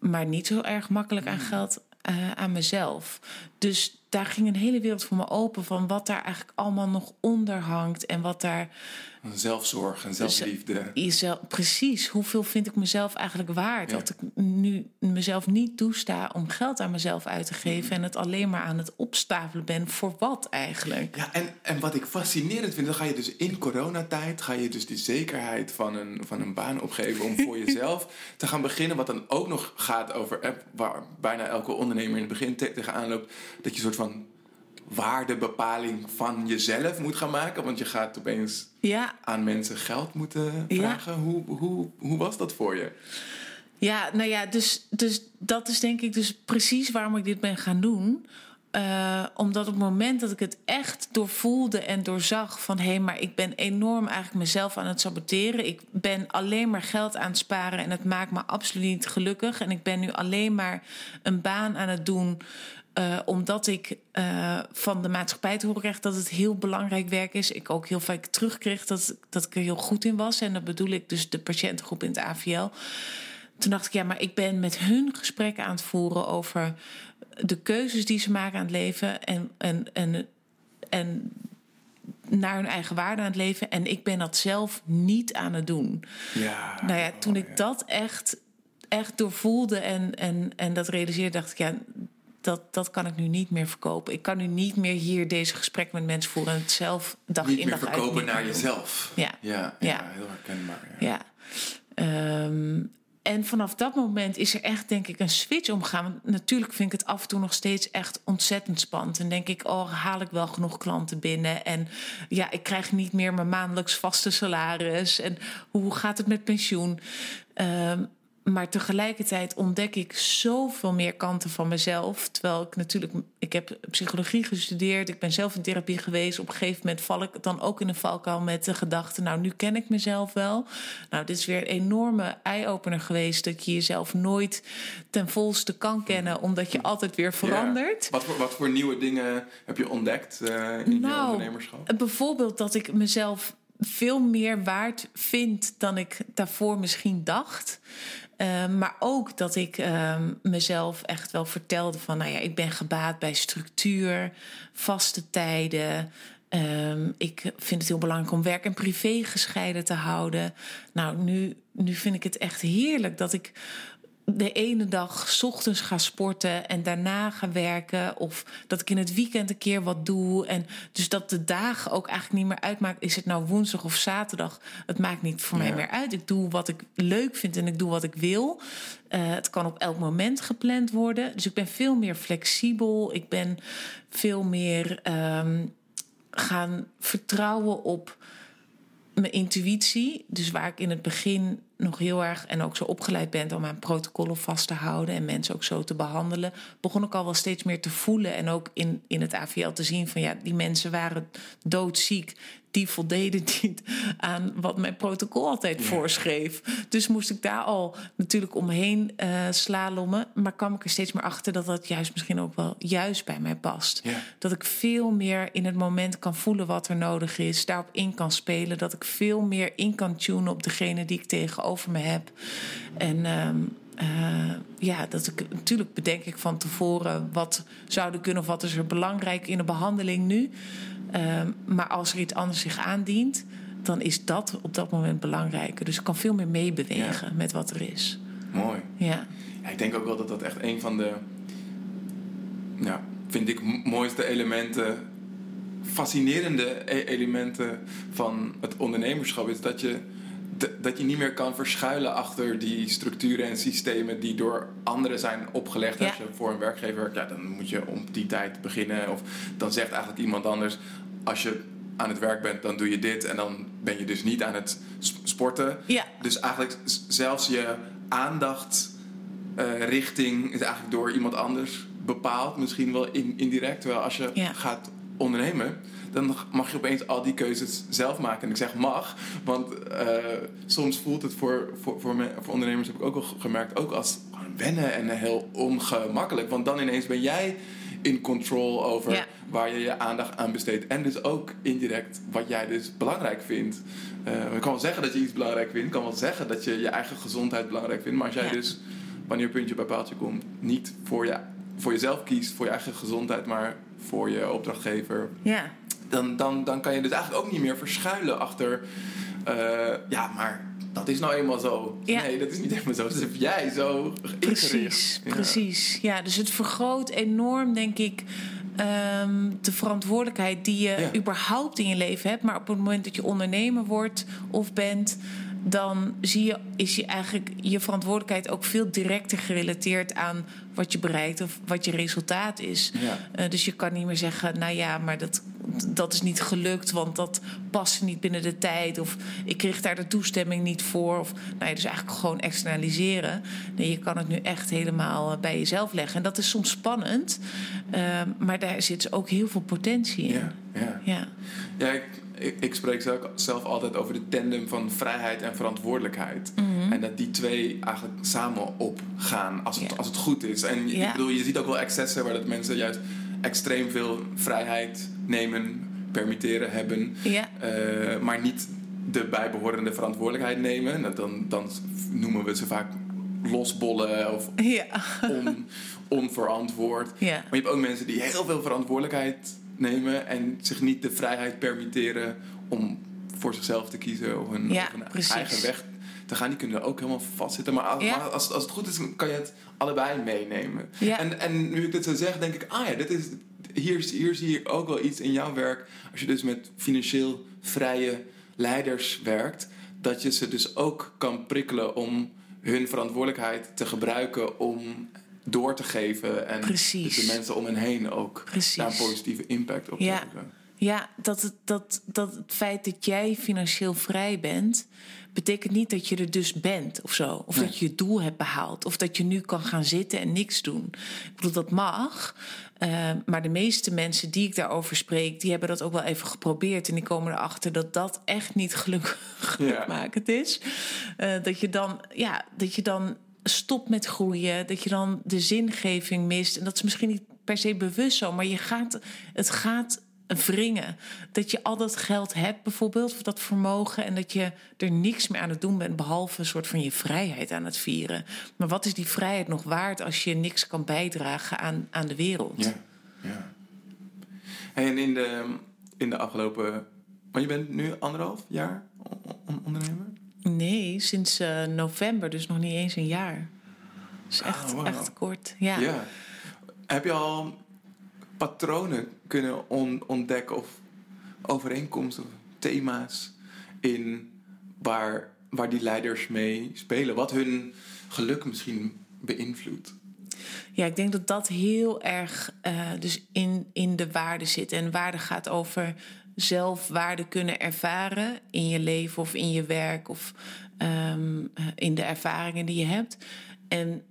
maar niet zo erg makkelijk aan geld uh, aan mezelf. Dus daar ging een hele wereld voor me open van wat daar eigenlijk allemaal nog onder hangt en wat daar. Zelfzorg en zelfliefde. Jezelf, precies. Hoeveel vind ik mezelf eigenlijk waard? Dat ik nu mezelf niet toesta om geld aan mezelf uit te geven en het alleen maar aan het opstapelen ben. Voor wat eigenlijk? Ja, en, en wat ik fascinerend vind, dan ga je dus in coronatijd, ga je dus die zekerheid van een, van een baan opgeven om voor *laughs* jezelf te gaan beginnen. Wat dan ook nog gaat over, eh, waar bijna elke ondernemer in het begin tegenaan loopt, dat je soort van waardebepaling van jezelf moet gaan maken. Want je gaat opeens ja. aan mensen geld moeten vragen. Hoe, hoe, hoe was dat voor je? Ja, nou ja, dus, dus dat is denk ik dus precies waarom ik dit ben gaan doen. Uh, omdat op het moment dat ik het echt doorvoelde en doorzag van hé, hey, maar ik ben enorm eigenlijk mezelf aan het saboteren. Ik ben alleen maar geld aan het sparen en het maakt me absoluut niet gelukkig. En ik ben nu alleen maar een baan aan het doen uh, omdat ik uh, van de maatschappij te horen kreeg dat het heel belangrijk werk is. Ik ook heel vaak terugkreeg dat, dat ik er heel goed in was. En dat bedoel ik dus de patiëntengroep in het AVL. Toen dacht ik, ja, maar ik ben met hun gesprekken aan het voeren over de keuzes die ze maken aan het leven. En, en, en, en naar hun eigen waarde aan het leven. En ik ben dat zelf niet aan het doen. Ja, nou ja, toen ik dat echt, echt doorvoelde en, en, en dat realiseerde, dacht ik, ja, dat, dat kan ik nu niet meer verkopen. Ik kan nu niet meer hier deze gesprek met mensen voeren en het zelf dag niet in dag uit. Niet meer verkopen naar jezelf. Ja. Ja, ja, heel herkenbaar. Ja. ja. Um, en vanaf dat moment is er echt, denk ik, een switch omgegaan. Want natuurlijk vind ik het af en toe nog steeds echt ontzettend spannend. En denk ik, oh, haal ik wel genoeg klanten binnen? En ja, ik krijg niet meer mijn maandelijks vaste salaris. En hoe gaat het met pensioen? Um, maar tegelijkertijd ontdek ik zoveel meer kanten van mezelf. Terwijl ik natuurlijk, ik heb psychologie gestudeerd, ik ben zelf in therapie geweest. Op een gegeven moment val ik dan ook in een valkuil met de gedachte: Nou, nu ken ik mezelf wel. Nou, dit is weer een enorme eye-opener geweest. Dat je jezelf nooit ten volste kan kennen, omdat je altijd weer verandert. Wat, voor, wat voor nieuwe dingen heb je ontdekt uh, in nou, je ondernemerschap? Bijvoorbeeld dat ik mezelf veel meer waard vind dan ik daarvoor misschien dacht. Ehm, maar ook dat ik ehm, mezelf echt wel vertelde van, nou ja, ik ben gebaat bij structuur, vaste tijden. Um, ik vind het heel belangrijk om werk en privé gescheiden te houden. Nou, nu, nu vind ik het echt heerlijk dat ik de ene dag s ochtends ga sporten en daarna ga werken. Of dat ik in het weekend een keer wat doe. En dus dat de dagen ook eigenlijk niet meer uitmaakt. Is het nou woensdag of zaterdag? Het maakt niet voor mij meer uit. Ik doe wat ik leuk vind en ik doe wat ik wil. Uh, het kan op elk moment gepland worden. Dus ik ben veel meer flexibel. Ik ben veel meer um, gaan vertrouwen op mijn intuïtie. Dus waar ik in het begin nog heel erg en ook zo opgeleid bent om aan protocollen vast te houden en mensen ook zo te behandelen, begon ik al wel steeds meer te voelen en ook in, in het AVL te zien van ja, die mensen waren doodziek die voldeden *laughs* niet aan wat mijn protocol altijd voorschreef. Dus moest ik daar al natuurlijk omheen uh, slalommen. Maar kwam ik er steeds meer achter dat dat juist misschien ook wel juist bij mij past. Dat ik veel meer in het moment kan voelen wat er nodig is. Daarop in kan spelen. Dat ik veel meer in kan tunen op degene die ik tegenover me heb. En... Uh, uh, ja, dat ik natuurlijk bedenk ik van tevoren wat zouden kunnen of wat is er belangrijk in de behandeling nu. Ehm, maar als er iets anders zich aandient, dan is dat op dat moment belangrijker. Dus ik kan veel meer meebewegen met wat er is. Mooi. Ja. ja. Ik denk ook wel dat dat echt een van de, ja, vind ik, mooiste elementen, fascinerende e-, elementen van het ondernemerschap is dat je dat je niet meer kan verschuilen achter die structuren en systemen die door anderen zijn opgelegd. Als je voor een werkgever werkt, ja, dan moet je om die tijd beginnen. Of dan zegt eigenlijk iemand anders: als je aan het werk bent, dan doe je dit. En dan ben je dus niet aan het sporten. Ja. Dus eigenlijk zelfs je aandachtrichting uh, is eigenlijk door iemand anders bepaald. Misschien wel in, indirect. Terwijl als je gaat ondernemen dan mag je opeens al die keuzes zelf maken. En ik zeg mag, want uh, soms voelt het voor, voor, voor, me, voor ondernemers, heb ik ook al gemerkt, ook als wennen en heel ongemakkelijk. Want dan ineens ben jij in control over waar je je aandacht aan besteedt. En dus ook indirect wat jij dus belangrijk vindt. Uh, je kan wel zeggen dat je iets belangrijk vindt. Je kan wel zeggen dat je je eigen gezondheid belangrijk vindt. Maar als jij dus, wanneer puntje bij paaltje komt, niet voor, je, voor jezelf kiest, voor je eigen gezondheid, maar voor je opdrachtgever. Ja. Dan, dan, dan kan je dus eigenlijk ook niet meer verschuilen achter. eh, ja, maar dat is nou eenmaal zo. Ja. Nee, dat is niet helemaal zo. Dat heb jij zo. Precies, Ja. precies. Ja, dus het vergroot enorm, denk ik, ehm, de verantwoordelijkheid die je Ja. überhaupt in je leven hebt. Maar op het moment dat je ondernemer wordt of bent, dan zie je, is je eigenlijk je verantwoordelijkheid ook veel directer gerelateerd aan wat je bereikt of wat je resultaat is. Ja. Eh, dus je kan niet meer zeggen, nou ja, maar dat, dat is niet gelukt, want dat paste niet binnen de tijd. Of ik kreeg daar de toestemming niet voor. Of nou ja, dus eigenlijk gewoon externaliseren. Nee, je kan het nu echt helemaal eh, bij jezelf leggen. En dat is soms spannend, eh, maar daar zit dus ook heel veel potentie in. Ja, ja. Ja, Ja, ik, ik, ik spreek zelf, altijd over de tandem van vrijheid en verantwoordelijkheid. Mhm. En dat die twee eigenlijk samen opgaan als het, Ja. als het goed is. En ik bedoel, je ziet ook wel excessen waar dat mensen juist extreem veel vrijheid nemen, permitteren, hebben. ja, eh, maar niet de bijbehorende verantwoordelijkheid nemen. Nou, Dan, dan noemen we ze vaak losbollen of ja. on, onverantwoord. ja. Maar je hebt ook mensen die heel veel verantwoordelijkheid nemen en zich niet de vrijheid permitteren om voor zichzelf te kiezen of een, Ja, of een eigen weg te gaan. Die kunnen er ook helemaal vastzitten. Maar, als, Ja. maar als, als het goed is, kan je het allebei meenemen. Ja. En, en nu ik dit zo zeg, denk ik, ah ja, dit is, hier, hier zie ik ook wel iets in jouw werk. Als je dus met financieel vrije leiders werkt, dat je ze dus ook kan prikkelen om hun verantwoordelijkheid te gebruiken om door te geven. En Precies. dus de mensen om hen heen ook Precies. daar een positieve impact op te Ja. hebben. Ja, dat het, dat, dat het feit dat jij financieel vrij bent, betekent niet dat je er dus bent of zo. Of Nee. dat je je doel hebt behaald. Of dat je nu kan gaan zitten en niks doen. Ik bedoel, dat mag. Eh, maar de meeste mensen die ik daarover spreek, die hebben dat ook wel even geprobeerd. En die komen erachter dat dat echt niet geluk, gelukmakend is. Eh, dat, je dan, ja, dat je dan stopt met groeien. Dat je dan de zingeving mist. En dat is misschien niet per se bewust zo, maar je gaat, het gaat wringen. Dat je al dat geld hebt, bijvoorbeeld, of dat vermogen, en dat je er niks meer aan het doen bent, behalve een soort van je vrijheid aan het vieren. Maar wat is die vrijheid nog waard als je niks kan bijdragen aan, aan de wereld? Ja, ja. En in de, in de afgelopen... Want je bent nu anderhalf jaar on- on- ondernemer? Nee, sinds eh, november, dus nog niet eens een jaar. Dus echt, Ah, wauw. echt kort. Ja. Ja. Heb je al patronen kunnen on- ontdekken of overeenkomsten of thema's in waar, waar die leiders mee spelen? Wat hun geluk misschien beïnvloedt? Ja, ik denk dat dat heel erg eh, dus in, in de waarde zit. En waarde gaat over zelf waarde kunnen ervaren in je leven of in je werk of ehm, eh, in de ervaringen die je hebt. En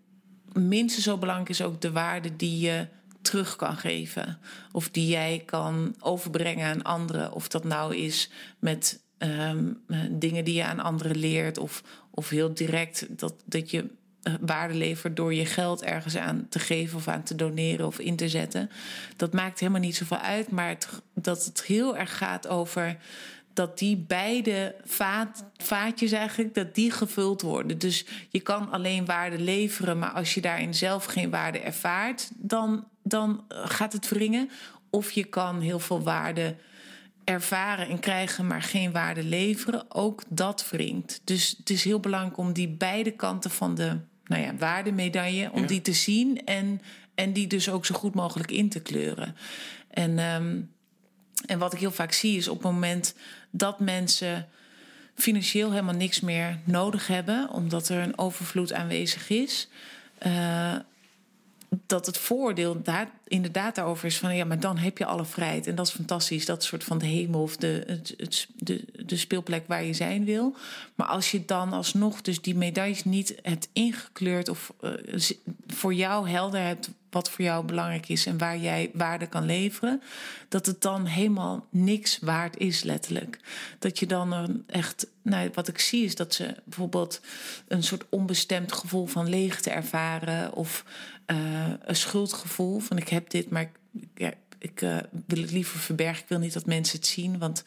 minstens zo belangrijk is ook de waarde die je terug kan geven. Of die jij kan overbrengen aan anderen. Of dat nou is met ehm, eh, dingen die je aan anderen leert. Of, of heel direct dat, dat je eh, waarde levert door je geld ergens aan te geven of aan te doneren of in te zetten. Dat maakt helemaal niet zoveel uit. Maar dat het heel erg gaat over dat die beide vaat, vaatjes eigenlijk, dat die gevuld worden. Dus je kan alleen waarde leveren, maar als je daarin zelf geen waarde ervaart, dan, dan gaat het wringen. Of je kan heel veel waarde ervaren en krijgen, maar geen waarde leveren. Ook dat wringt. Dus het is heel belangrijk om die beide kanten van de nou ja, waardemedaille, om Ja. die te zien en, en die dus ook zo goed mogelijk in te kleuren. En ehm, en wat ik heel vaak zie is op het moment dat mensen financieel helemaal niks meer nodig hebben, omdat er een overvloed aanwezig is, eh, dat het voordeel daar inderdaad daarover is van ja, maar dan heb je alle vrijheid en dat is fantastisch. Dat soort van de hemel of de, het, het, de, de speelplek waar je zijn wil. Maar als je dan alsnog dus die medailles niet hebt ingekleurd of eh, voor jou helder hebt wat voor jou belangrijk is en waar jij waarde kan leveren, dat het dan helemaal niks waard is, letterlijk. Dat je dan een echt, nou, wat ik zie is dat ze bijvoorbeeld een soort onbestemd gevoel van leegte ervaren of eh, een schuldgevoel van ik heb dit, maar ik, ik eh, wil het liever verbergen. Ik wil niet dat mensen het zien, want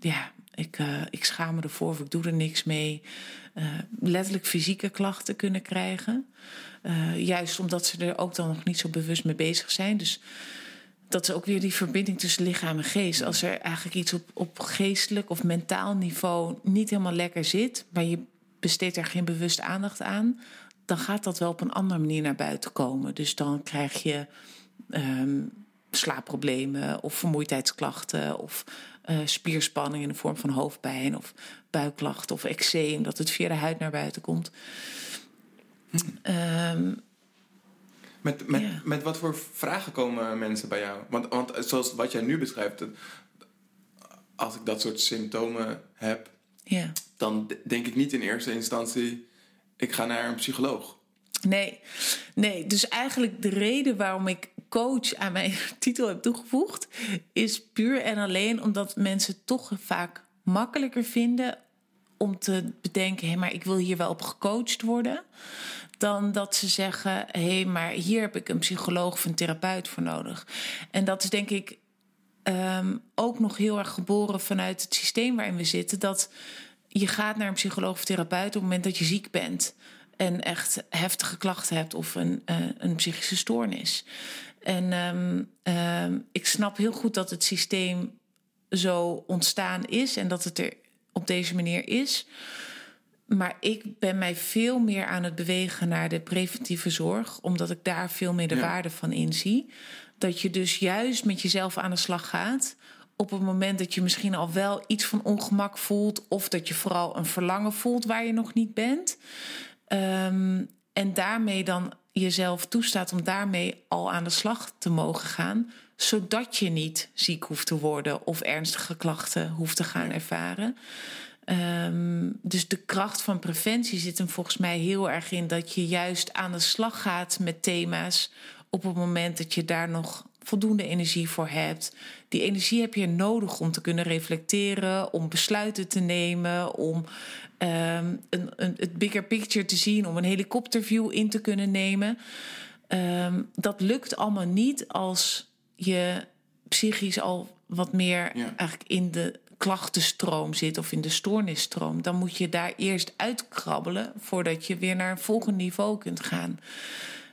ja, ik, eh, ik schaam me ervoor of ik doe er niks mee. Letterlijk fysieke klachten kunnen krijgen. Juist omdat ze er ook dan nog niet zo bewust mee bezig zijn. Dus dat is ook weer die verbinding tussen lichaam en geest. Als er eigenlijk iets op, op geestelijk of mentaal niveau niet helemaal lekker zit, maar je besteedt er geen bewuste aandacht aan, dan gaat dat wel op een andere manier naar buiten komen. Dus dan krijg je ehm, slaapproblemen of vermoeidheidsklachten of uh, spierspanning in de vorm van hoofdpijn of buikklachten of eczeem, dat het via de huid naar buiten komt. Hm. met, met, met wat voor vragen komen mensen bij jou? Want, want zoals wat jij nu beschrijft, als ik dat soort symptomen heb, ja. dan denk ik niet in eerste instantie, ik ga naar een psycholoog. Nee, nee, dus eigenlijk de reden waarom ik coach aan mijn *laughs* titel heb toegevoegd, is puur en alleen omdat mensen toch vaak makkelijker vinden om te bedenken: hé, maar ik wil hier wel op gecoacht worden. Dan dat ze zeggen: hé, maar hier heb ik een psycholoog of een therapeut voor nodig. En dat is denk ik ehm, ook nog heel erg geboren vanuit het systeem waarin we zitten. Dat je gaat naar een psycholoog of therapeut op het moment dat je ziek bent en echt heftige klachten hebt of een, uh, een psychische stoornis. En um, um, ik snap heel goed dat het systeem zo ontstaan is en dat het er op deze manier is. Maar ik ben mij veel meer aan het bewegen naar de preventieve zorg, omdat ik daar veel meer de waarde van inzie. Dat je dus juist met jezelf aan de slag gaat op het moment dat je misschien al wel iets van ongemak voelt, of dat je vooral een verlangen voelt waar je nog niet bent. Um, en daarmee dan jezelf toestaat om daarmee al aan de slag te mogen gaan, zodat je niet ziek hoeft te worden of ernstige klachten hoeft te gaan ervaren. Um, dus de kracht van preventie zit hem volgens mij heel erg in dat je juist aan de slag gaat met thema's op het moment dat je daar nog voldoende energie voor hebt. Die energie heb je nodig om te kunnen reflecteren, om besluiten te nemen, om um, een, een, het bigger picture te zien, om een helikopterview in te kunnen nemen. Um, dat lukt allemaal niet als je psychisch al wat meer eigenlijk in de klachtenstroom zit of in de stoornisstroom. Dan moet je daar eerst uitkrabbelen voordat je weer naar een volgend niveau kunt gaan.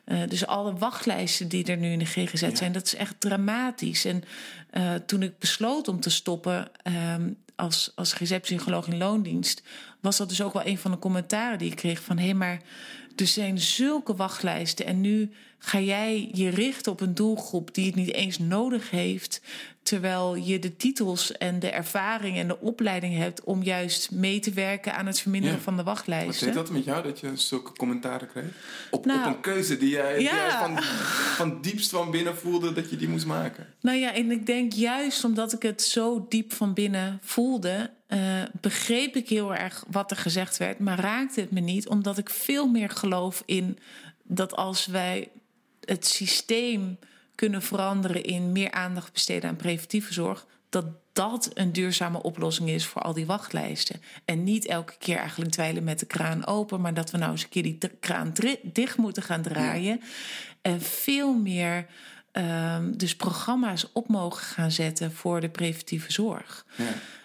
Uh, dus alle wachtlijsten die er nu in de GGZ zijn, dat is echt dramatisch. En uh, toen ik besloot om te stoppen um, als, als GZ-psycholoog in loondienst, was dat dus ook wel een van de commentaren die ik kreeg van hé, hey, maar er zijn zulke wachtlijsten en nu ga jij je richten op een doelgroep die het niet eens nodig heeft. Terwijl je de titels en de ervaring en de opleiding hebt om juist mee te werken aan het verminderen van de wachtlijsten. Wat zit dat met jou dat je zulke commentaren kreeg? Op, nou, op een keuze die jij, ja. van, van diepst van binnen voelde dat je die moest maken? Nou ja, en ik denk juist omdat ik het zo diep van binnen voelde, uh, begreep ik heel erg wat er gezegd werd, maar raakte het me niet, omdat ik veel meer geloof in dat als wij het systeem kunnen veranderen in meer aandacht besteden aan preventieve zorg, dat dat een duurzame oplossing is voor al die wachtlijsten. En niet elke keer eigenlijk dweilen met de kraan open, maar dat we nou eens een keer die kraan dicht moeten gaan draaien. En veel meer um, dus programma's op mogen gaan zetten voor de preventieve zorg. Ja.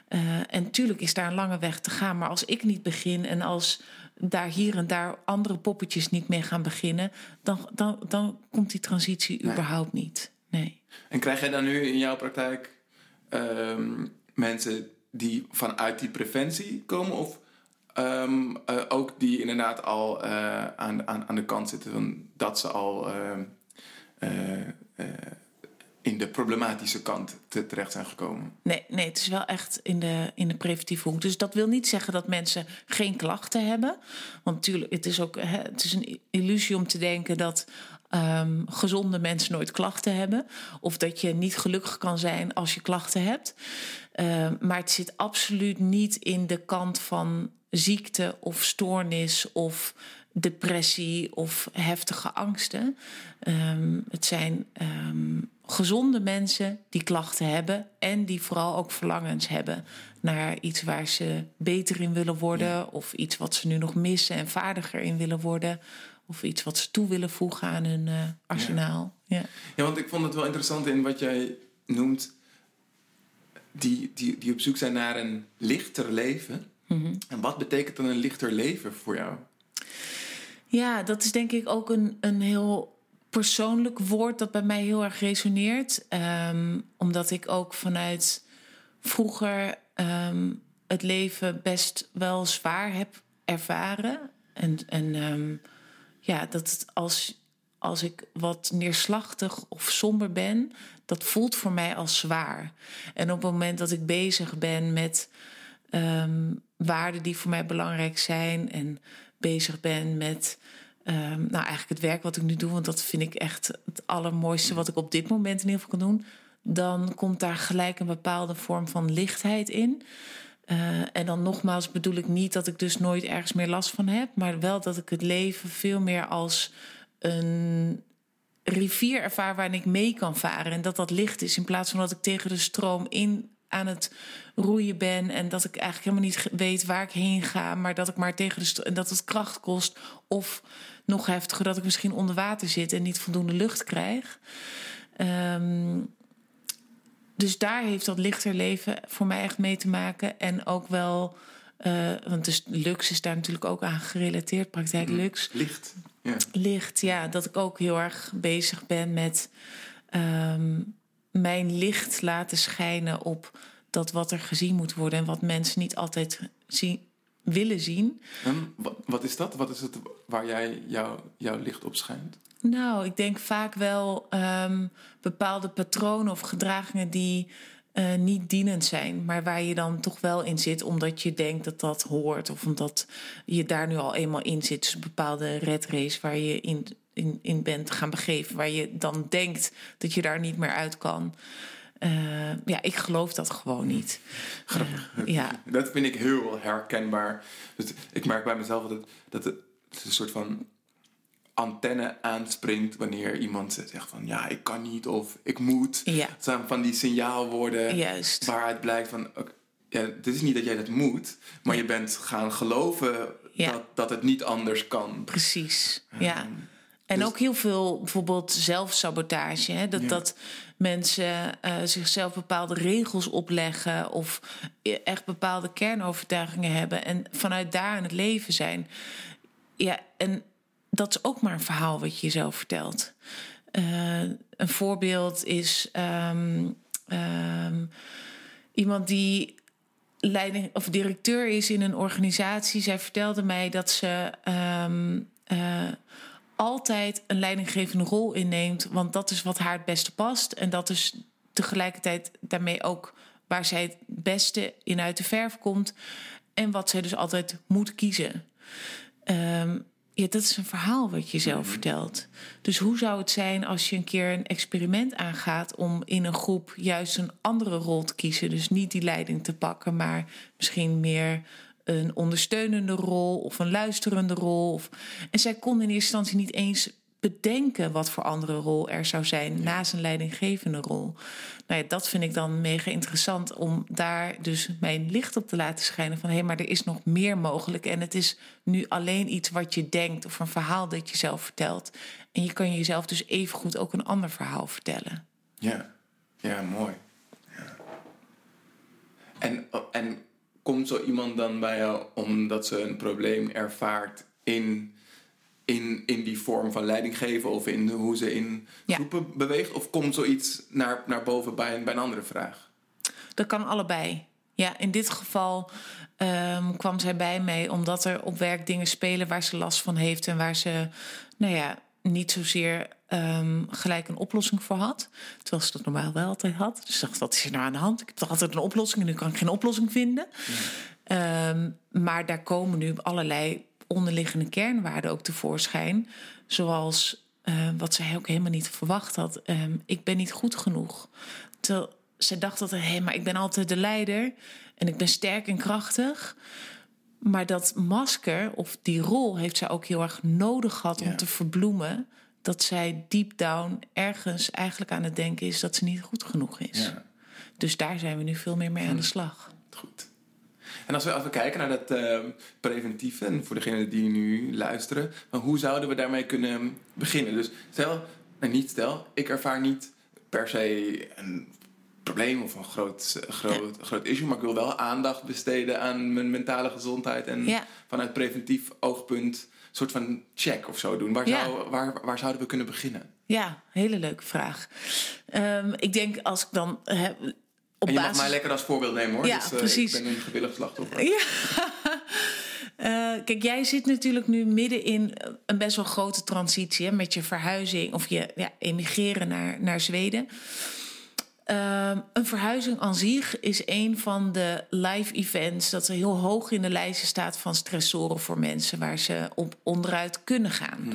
Uh, en natuurlijk is daar een lange weg te gaan. Maar als ik niet begin en als daar hier en daar andere poppetjes niet mee gaan beginnen, dan, dan, dan komt die transitie überhaupt niet. Nee. En krijg jij dan nu in jouw praktijk um, mensen die vanuit die preventie komen? Of um, uh, ook die inderdaad al uh, aan, aan, aan de kant zitten van dat ze al uh, in de problematische kant te, terecht zijn gekomen. Nee, nee, het is wel echt in de, in de preventieve hoek. Dus dat wil niet zeggen dat mensen geen klachten hebben. Want natuurlijk, het is ook hè, het is een illusie om te denken dat um, gezonde mensen nooit klachten hebben. Of dat je niet gelukkig kan zijn als je klachten hebt. Um, maar het zit absoluut niet in de kant van ziekte of stoornis of depressie of heftige angsten. Um, het zijn gezonde mensen die klachten hebben en die vooral ook verlangens hebben naar iets waar ze beter in willen worden of iets wat ze nu nog missen en vaardiger in willen worden of iets wat ze toe willen voegen aan hun uh, arsenaal. Ja. ja. want ik vond het wel interessant in wat jij noemt die, die, die op zoek zijn naar een lichter leven. Mm -hmm. En wat betekent dan een lichter leven voor jou? Ja, dat is denk ik ook een, een heel persoonlijk woord dat bij mij heel erg resoneert. Ehm, omdat ik ook vanuit vroeger ehm, het leven best wel zwaar heb ervaren. En, en ehm, ja, dat als, als ik wat neerslachtig of somber ben, dat voelt voor mij als zwaar. En op het moment dat ik bezig ben met waarden die voor mij belangrijk zijn en bezig ben met Ehm, nou, eigenlijk het werk wat ik nu doe, want dat vind ik echt het allermooiste wat ik op dit moment in ieder geval kan doen. Dan komt daar gelijk een bepaalde vorm van lichtheid in. Uh, en dan nogmaals bedoel ik niet dat ik dus nooit ergens meer last van heb, maar wel dat ik het leven veel meer als een rivier ervaar waarin ik mee kan varen. En dat dat licht is in plaats van dat ik tegen de stroom in aan het roeien ben en dat ik eigenlijk helemaal niet weet waar ik heen ga, maar dat ik maar tegen de en dat het kracht kost of nog heftiger dat ik misschien onder water zit en niet voldoende lucht krijg. Um, dus daar heeft dat lichter leven voor mij echt mee te maken en ook wel uh, want dus Lux is daar natuurlijk ook aan gerelateerd, praktijk mm, Lux. Licht. Ja. Licht, ja. Dat ik ook heel erg bezig ben met um, mijn licht laten schijnen op dat wat er gezien moet worden en wat mensen niet altijd zien, willen zien. En wat is dat? Wat is het waar jij jou, jouw licht op schijnt? Nou, ik denk vaak wel um, bepaalde patronen of gedragingen die uh, niet dienend zijn, maar waar je dan toch wel in zit omdat je denkt dat dat hoort of omdat je daar nu al eenmaal in zit. Dus een bepaalde red race waar je in in, in bent gaan begeven, waar je dan denkt dat je daar niet meer uit kan. Uh, ja, ik geloof dat gewoon niet. Grappig. Uh, ja. *laughs* Dat vind ik heel herkenbaar. Dus ik merk bij mezelf dat, dat het, een soort van antenne aanspringt wanneer iemand zegt van ja, ik kan niet of ik moet. Ja. Het zijn van die signaalwoorden Juist. waaruit blijkt van ja, het is niet dat jij dat moet, maar je bent gaan geloven ja. dat, dat het niet anders kan. Precies, ja. En dus- ook heel veel bijvoorbeeld zelfsabotage. Hè? Dat, dat mensen uh, zichzelf bepaalde regels opleggen of echt bepaalde kernovertuigingen hebben en vanuit daar in het leven zijn. Ja, en dat is ook maar een verhaal wat je jezelf vertelt. Uh, een voorbeeld is um, um, iemand die leiding of directeur is in een organisatie. Zij vertelde mij dat ze um, uh, altijd een leidinggevende rol inneemt. Want dat is wat haar het beste past. En dat is tegelijkertijd daarmee ook waar zij het beste in uit de verf komt. En wat zij dus altijd moet kiezen. Um, ja, dat is een verhaal wat je zelf mhm. vertelt. Dus hoe zou het zijn als je een keer een experiment aangaat om in een groep juist een andere rol te kiezen? Dus niet die leiding te pakken, maar misschien meer een ondersteunende rol of een luisterende rol. Of... En zij kon in eerste instantie niet eens bedenken wat voor andere rol er zou zijn naast een leidinggevende rol. Nou ja, dat vind ik dan mega interessant om daar dus mijn licht op te laten schijnen van hé, hey, maar er is nog meer mogelijk en het is nu alleen iets wat je denkt of een verhaal dat je zelf vertelt. En je kan jezelf dus evengoed ook een ander verhaal vertellen. Ja, ja, mooi. Ja. En, en komt zo iemand dan bij jou omdat ze een probleem ervaart in, in, in die vorm van leiding geven of in hoe ze in groepen beweegt? Of komt zoiets naar, naar boven bij een, bij een andere vraag? Dat kan allebei. Ja, in dit geval um, kwam zij bij mij omdat er op werk dingen spelen waar ze last van heeft en waar ze, nou ja, niet zozeer um, gelijk een oplossing voor had. Terwijl ze dat normaal wel altijd had. Dus dacht, wat is er nou aan de hand? Ik heb toch altijd een oplossing en nu kan ik geen oplossing vinden. Um, maar daar komen nu allerlei onderliggende kernwaarden ook tevoorschijn. Zoals uh, wat zij ook helemaal niet verwacht had. Um, ik ben niet goed genoeg. Terwijl zij dacht dat, hé, hey, maar ik ben altijd de leider. En ik ben sterk en krachtig. Maar dat masker of die rol heeft zij ook heel erg nodig gehad om te verbloemen. Dat zij deep down ergens eigenlijk aan het denken is dat ze niet goed genoeg is. Ja. Dus daar zijn we nu veel meer mee aan de slag. Goed. En als we even kijken naar dat uh, preventieve, en voor degenen die nu luisteren, maar hoe zouden we daarmee kunnen beginnen? Dus stel, nou niet stel, ik ervaar niet per se een probleem of een groot, groot, groot issue. Maar ik wil wel aandacht besteden aan mijn mentale gezondheid. En Ja. vanuit preventief oogpunt soort van check of zo doen. Waar, Ja. zou, waar, waar zouden we kunnen beginnen? Ja, hele leuke vraag. Ehm, ik denk als ik dan op En je basis... mag mij lekker als voorbeeld nemen hoor. Ja, dus, eh, precies. Ik ben een gewillig slachtoffer. Ja. *laughs* Eh, kijk, jij zit natuurlijk nu midden in een best wel grote transitie hè, met je verhuizing of je ja, emigreren naar, naar Zweden. Ehm, een verhuizing aan zich is een van de live events dat er heel hoog in de lijsten staat van stressoren voor mensen waar ze op onderuit kunnen gaan.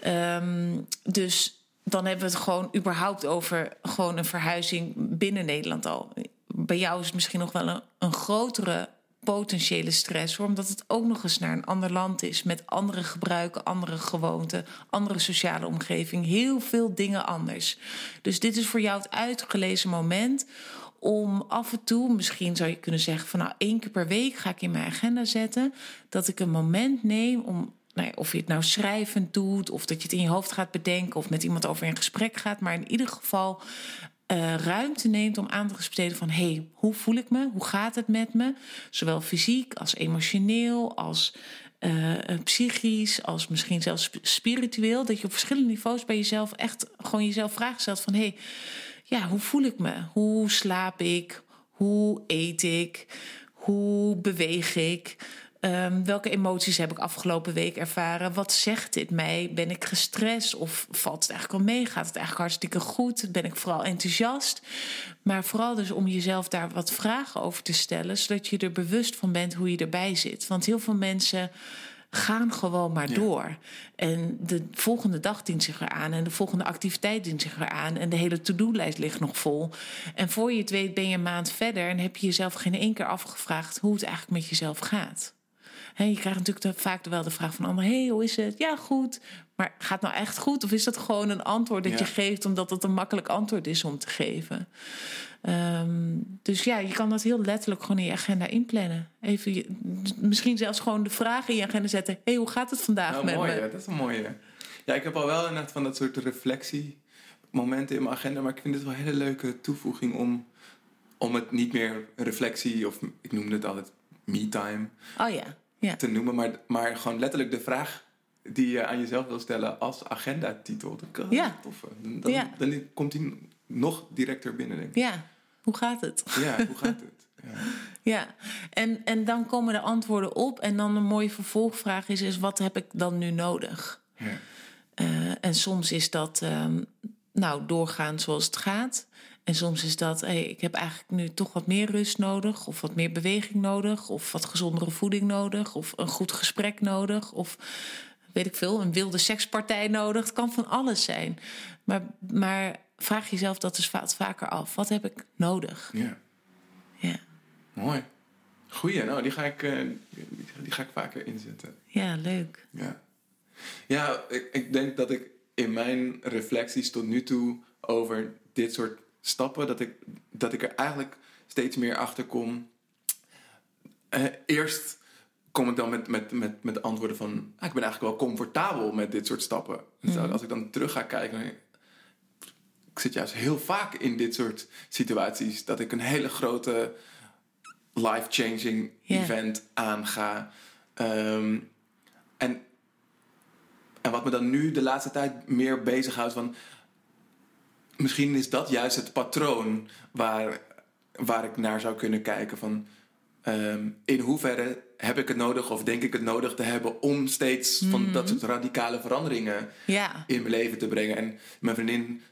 Ehm, dus dan hebben we het gewoon überhaupt over gewoon een verhuizing binnen Nederland al. Bij jou is het misschien nog wel een, een grotere potentiële stress, omdat het ook nog eens naar een ander land is met andere gebruiken, andere gewoonten, andere sociale omgeving, heel veel dingen anders. Dus dit is voor jou het uitgelezen moment om af en toe, misschien zou je kunnen zeggen van nou één keer per week ga ik in mijn agenda zetten dat ik een moment neem om nou ja, of je het nou schrijvend doet, of dat je het in je hoofd gaat bedenken, of met iemand over in gesprek gaat, maar in ieder geval eh, ruimte neemt om aandacht te besteden van: hé, hey, hoe voel ik me? Hoe gaat het met me? Zowel fysiek als emotioneel, als eh, eh, psychisch, als misschien zelfs sp- spiritueel. Dat je op verschillende niveaus bij jezelf echt gewoon jezelf vragen stelt van: hé, hey, ja, hoe voel ik me? Hoe slaap ik? Hoe eet ik? Hoe beweeg ik? Ehm, welke emoties heb ik afgelopen week ervaren? Wat zegt dit mij? Ben ik gestrest of valt het eigenlijk wel mee? Gaat het eigenlijk hartstikke goed? Ben ik vooral enthousiast? Maar vooral dus om jezelf daar wat vragen over te stellen, zodat je er bewust van bent hoe je erbij zit. Want heel veel mensen gaan gewoon maar door. En de volgende dag dient zich eraan. En de volgende activiteit dient zich eraan. En de hele to-do-lijst ligt nog vol. En voor je het weet ben je een maand verder... en heb je jezelf geen één keer afgevraagd... hoe het eigenlijk met jezelf gaat. He, je krijgt natuurlijk de- vaak wel de vraag van anderen... hey, hoe is het? Ja, goed. Maar gaat het nou echt goed? Of is dat gewoon een antwoord dat Ja. je geeft... omdat het een makkelijk antwoord is om te geven? Ehm, dus ja, je kan dat heel letterlijk gewoon in je agenda inplannen. Even je- misschien zelfs gewoon de vraag in je agenda zetten. hey, hoe gaat het vandaag Nou, met mooi, me? dat is een mooie. Ja, ik heb al wel inderdaad van dat soort reflectiemomenten in mijn agenda, maar ik vind het wel een hele leuke toevoeging om, om het niet meer reflectie, of ik noemde het altijd me-time, Oh ja, ja. te noemen, maar, maar gewoon letterlijk de vraag die je aan jezelf wil stellen als agendatitel. Dat Ja. tof. Dan, Ja. dan komt die nog directer binnen, denk ik. Ja, hoe gaat het? Ja, hoe gaat het? Ja. *laughs* Ja, en, en dan komen de antwoorden op. En dan een mooie vervolgvraag is, is wat heb ik dan nu nodig? Ja. Eh, en soms is dat ehm, nou doorgaan zoals het gaat. En soms is dat, hey, ik heb eigenlijk nu toch wat meer rust nodig, of wat meer beweging nodig, of wat gezondere voeding nodig, of een goed gesprek nodig, of weet ik veel, een wilde sekspartij nodig. Het kan van alles zijn. Maar, maar vraag jezelf dat dus va- vaker af. Wat heb ik nodig? ja. Ja, Mooi. Goeie, nou die ga ik, eh, die ga ik vaker inzetten. ja leuk. Ja, ja ik, ik denk dat ik in mijn reflecties tot nu toe over dit soort stappen, dat ik, dat ik er eigenlijk steeds meer achter kom. Eh, eerst kom ik dan met, met, met, met antwoorden van, ah, ik ben eigenlijk wel comfortabel met dit soort stappen. Dus als ik dan terug ga kijken, ik zit juist heel vaak in dit soort situaties, dat ik een hele grote life-changing event aanga. Ehm, en, en wat me dan nu de laatste tijd meer bezighoudt van... Misschien is dat juist het patroon waar, waar ik naar zou kunnen kijken van... ehm, in hoeverre heb ik het nodig of denk ik het nodig te hebben om steeds van dat soort radicale veranderingen Ja, in mijn leven te brengen. En mijn vriendin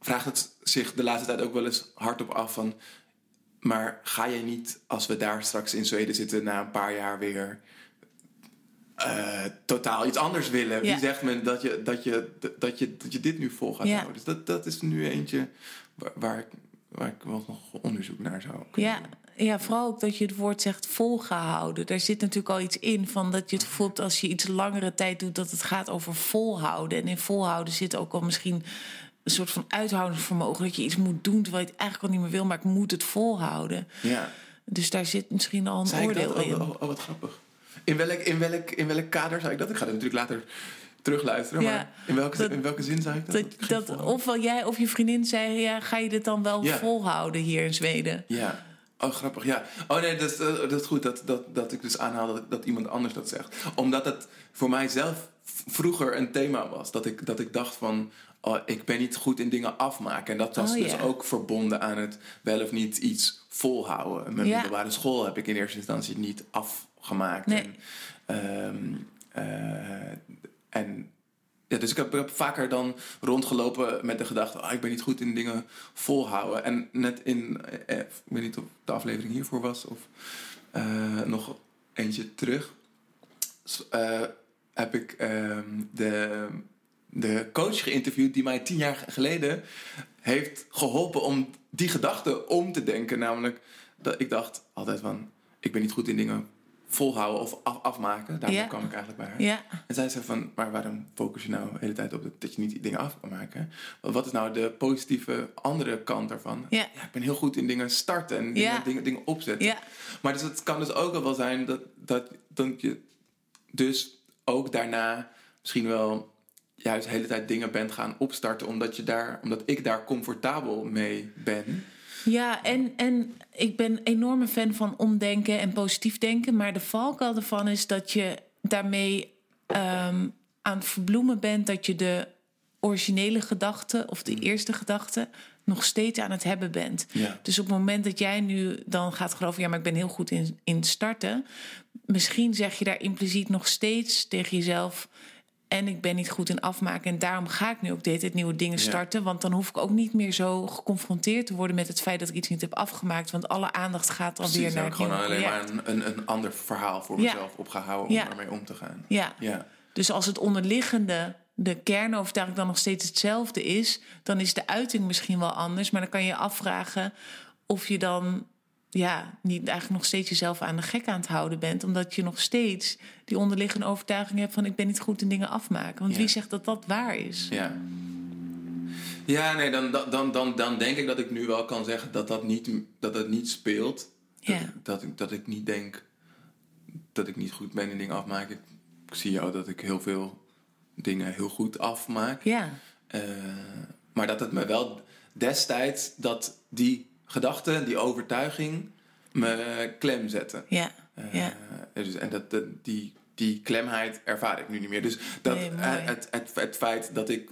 vraagt het zich de laatste tijd ook wel eens hardop af van... Maar ga jij niet, als we daar straks in Zweden zitten na een paar jaar weer... eh, totaal iets anders willen? Ja. Wie zegt me dat je, dat, je, dat, je, dat je dit nu vol gaat Ja. houden? Dus dat, dat is nu eentje waar, waar, ik, waar ik wel nog onderzoek naar zou kunnen ja, doen. ja, vooral ook dat je het woord zegt volgehouden. Daar zit natuurlijk al iets in van dat je het voelt als je iets langere tijd doet, dat het gaat over volhouden. En in volhouden zit ook al misschien een soort van uithoudingsvermogen. Dat je iets moet doen terwijl je het eigenlijk al niet meer wil, maar ik moet het volhouden. Ja. Dus daar zit misschien al een oordeel dat? in. Oh, oh, oh, wat grappig. In welk, in, welk, in welk kader zei ik dat? Ik ga er natuurlijk later terugluisteren. Ja. Maar in welke, Dat- in welke zin zei ik dat? Dat, dat ofwel jij of je vriendin zei, ja, ga je dit dan wel Ja. volhouden hier in Zweden? Ja. Oh, grappig, ja. Oh nee, dat is, eh, dat is goed dat, dat, dat ik dus aanhaal dat, dat iemand anders dat zegt. Omdat het voor mijzelf vroeger een thema was. Dat ik, dat ik dacht van, oh, ik ben niet goed in dingen afmaken. En dat was Oh, dus ja. ook verbonden aan het wel of niet iets volhouden. Mijn middelbare school heb ik in eerste instantie niet afgemaakt. Nee. En, ehm, eh, en ja, dus ik heb, ik heb vaker dan rondgelopen met de gedachte: ah, ik ben niet goed in dingen volhouden. En net in, eh, ik weet niet of de aflevering hiervoor was of eh, nog eentje terug, eh, heb ik ehm, de, de coach geïnterviewd die mij tien jaar geleden heeft geholpen om die gedachte om te denken. Namelijk dat ik dacht altijd van: ik ben niet goed in dingen volhouden of af- afmaken. Daarom Ja. kwam ik eigenlijk bij haar. Ja, En zij zei van, maar waarom focus je nou de hele tijd op dat, dat je niet die dingen af kan maken? Wat is nou de positieve andere kant daarvan? Ja. ik ben heel goed in dingen starten en dingen, dingen, dingen opzetten. ja, Maar dus het kan dus ook wel zijn dat, dat, dat je dus ook daarna misschien wel juist de hele tijd dingen bent gaan opstarten omdat, je daar, omdat ik daar comfortabel mee ben. Ja en, en ik ben een enorme fan van omdenken en positief denken. Maar de valkuil ervan is dat je daarmee ehm, aan het verbloemen bent dat je de originele gedachte of de eerste gedachte nog steeds aan het hebben bent. Ja. Dus op het moment dat jij nu dan gaat geloven, ja, maar ik ben heel goed in, in starten. Misschien zeg je daar impliciet nog steeds tegen jezelf. En ik ben niet goed in afmaken. En daarom ga ik nu ook hele tijd nieuwe dingen Ja. starten. Want dan hoef ik ook niet meer zo geconfronteerd te worden met het feit dat ik iets niet heb afgemaakt. Want alle aandacht gaat dan weer naar ik gewoon alleen project. maar een, een, een ander verhaal voor Ja. mezelf opgehouden om Ja. daarmee om te gaan. Ja. Ja. Dus als het onderliggende, de kernovertuiging dan nog steeds hetzelfde is, dan is de uiting misschien wel anders. Maar dan kan je je afvragen of je dan ja, niet eigenlijk nog steeds jezelf aan de gek aan het houden bent. Omdat je nog steeds die onderliggende overtuiging hebt van ik ben niet goed in dingen afmaken. Want Ja. wie zegt dat dat waar is? Ja. Ja, nee, dan, dan, dan, dan denk ik dat ik nu wel kan zeggen dat dat niet, dat dat niet speelt. Dat, Ja. dat, ik, dat ik niet denk dat ik niet goed ben in dingen afmaken. Ik zie jou dat ik heel veel dingen heel goed afmaak. Ja, Eh, maar dat het me wel destijds dat die gedachte, die overtuiging, me klem zette. ja, Eh, ja. dus, en dat, die, die klemheid ervaar ik nu niet meer. Dus dat, Nee, eh, het, het, het feit dat ik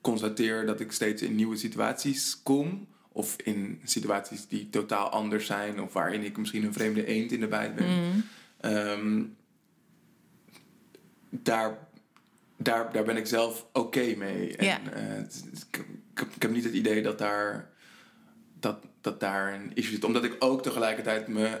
constateer dat ik steeds in nieuwe situaties kom. Of in situaties die totaal anders zijn. Of waarin ik misschien een vreemde eend in de bijt ben. Mhm. Ehm, daar, daar, daar ben ik zelf oké mee. En, Ja. eh, ik heb niet het idee dat daar, dat, dat daar een issue zit. Omdat ik ook tegelijkertijd me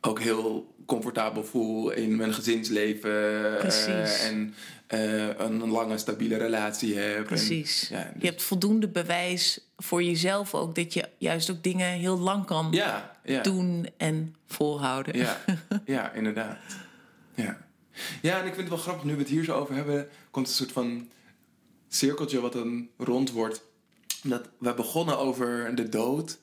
ook heel comfortabel voel in mijn gezinsleven. eh, Precies. en eh, een lange, stabiele relatie heb. En- Precies. ja, dus- Je hebt voldoende bewijs voor jezelf ook dat je juist ook dingen heel lang kan ja, ja. doen en volhouden. Ja, *laughs* ja, inderdaad. Ja. ja, en ik vind het wel grappig, nu we het hier zo over hebben, komt een soort van cirkeltje wat dan rond wordt. Dat we begonnen over de dood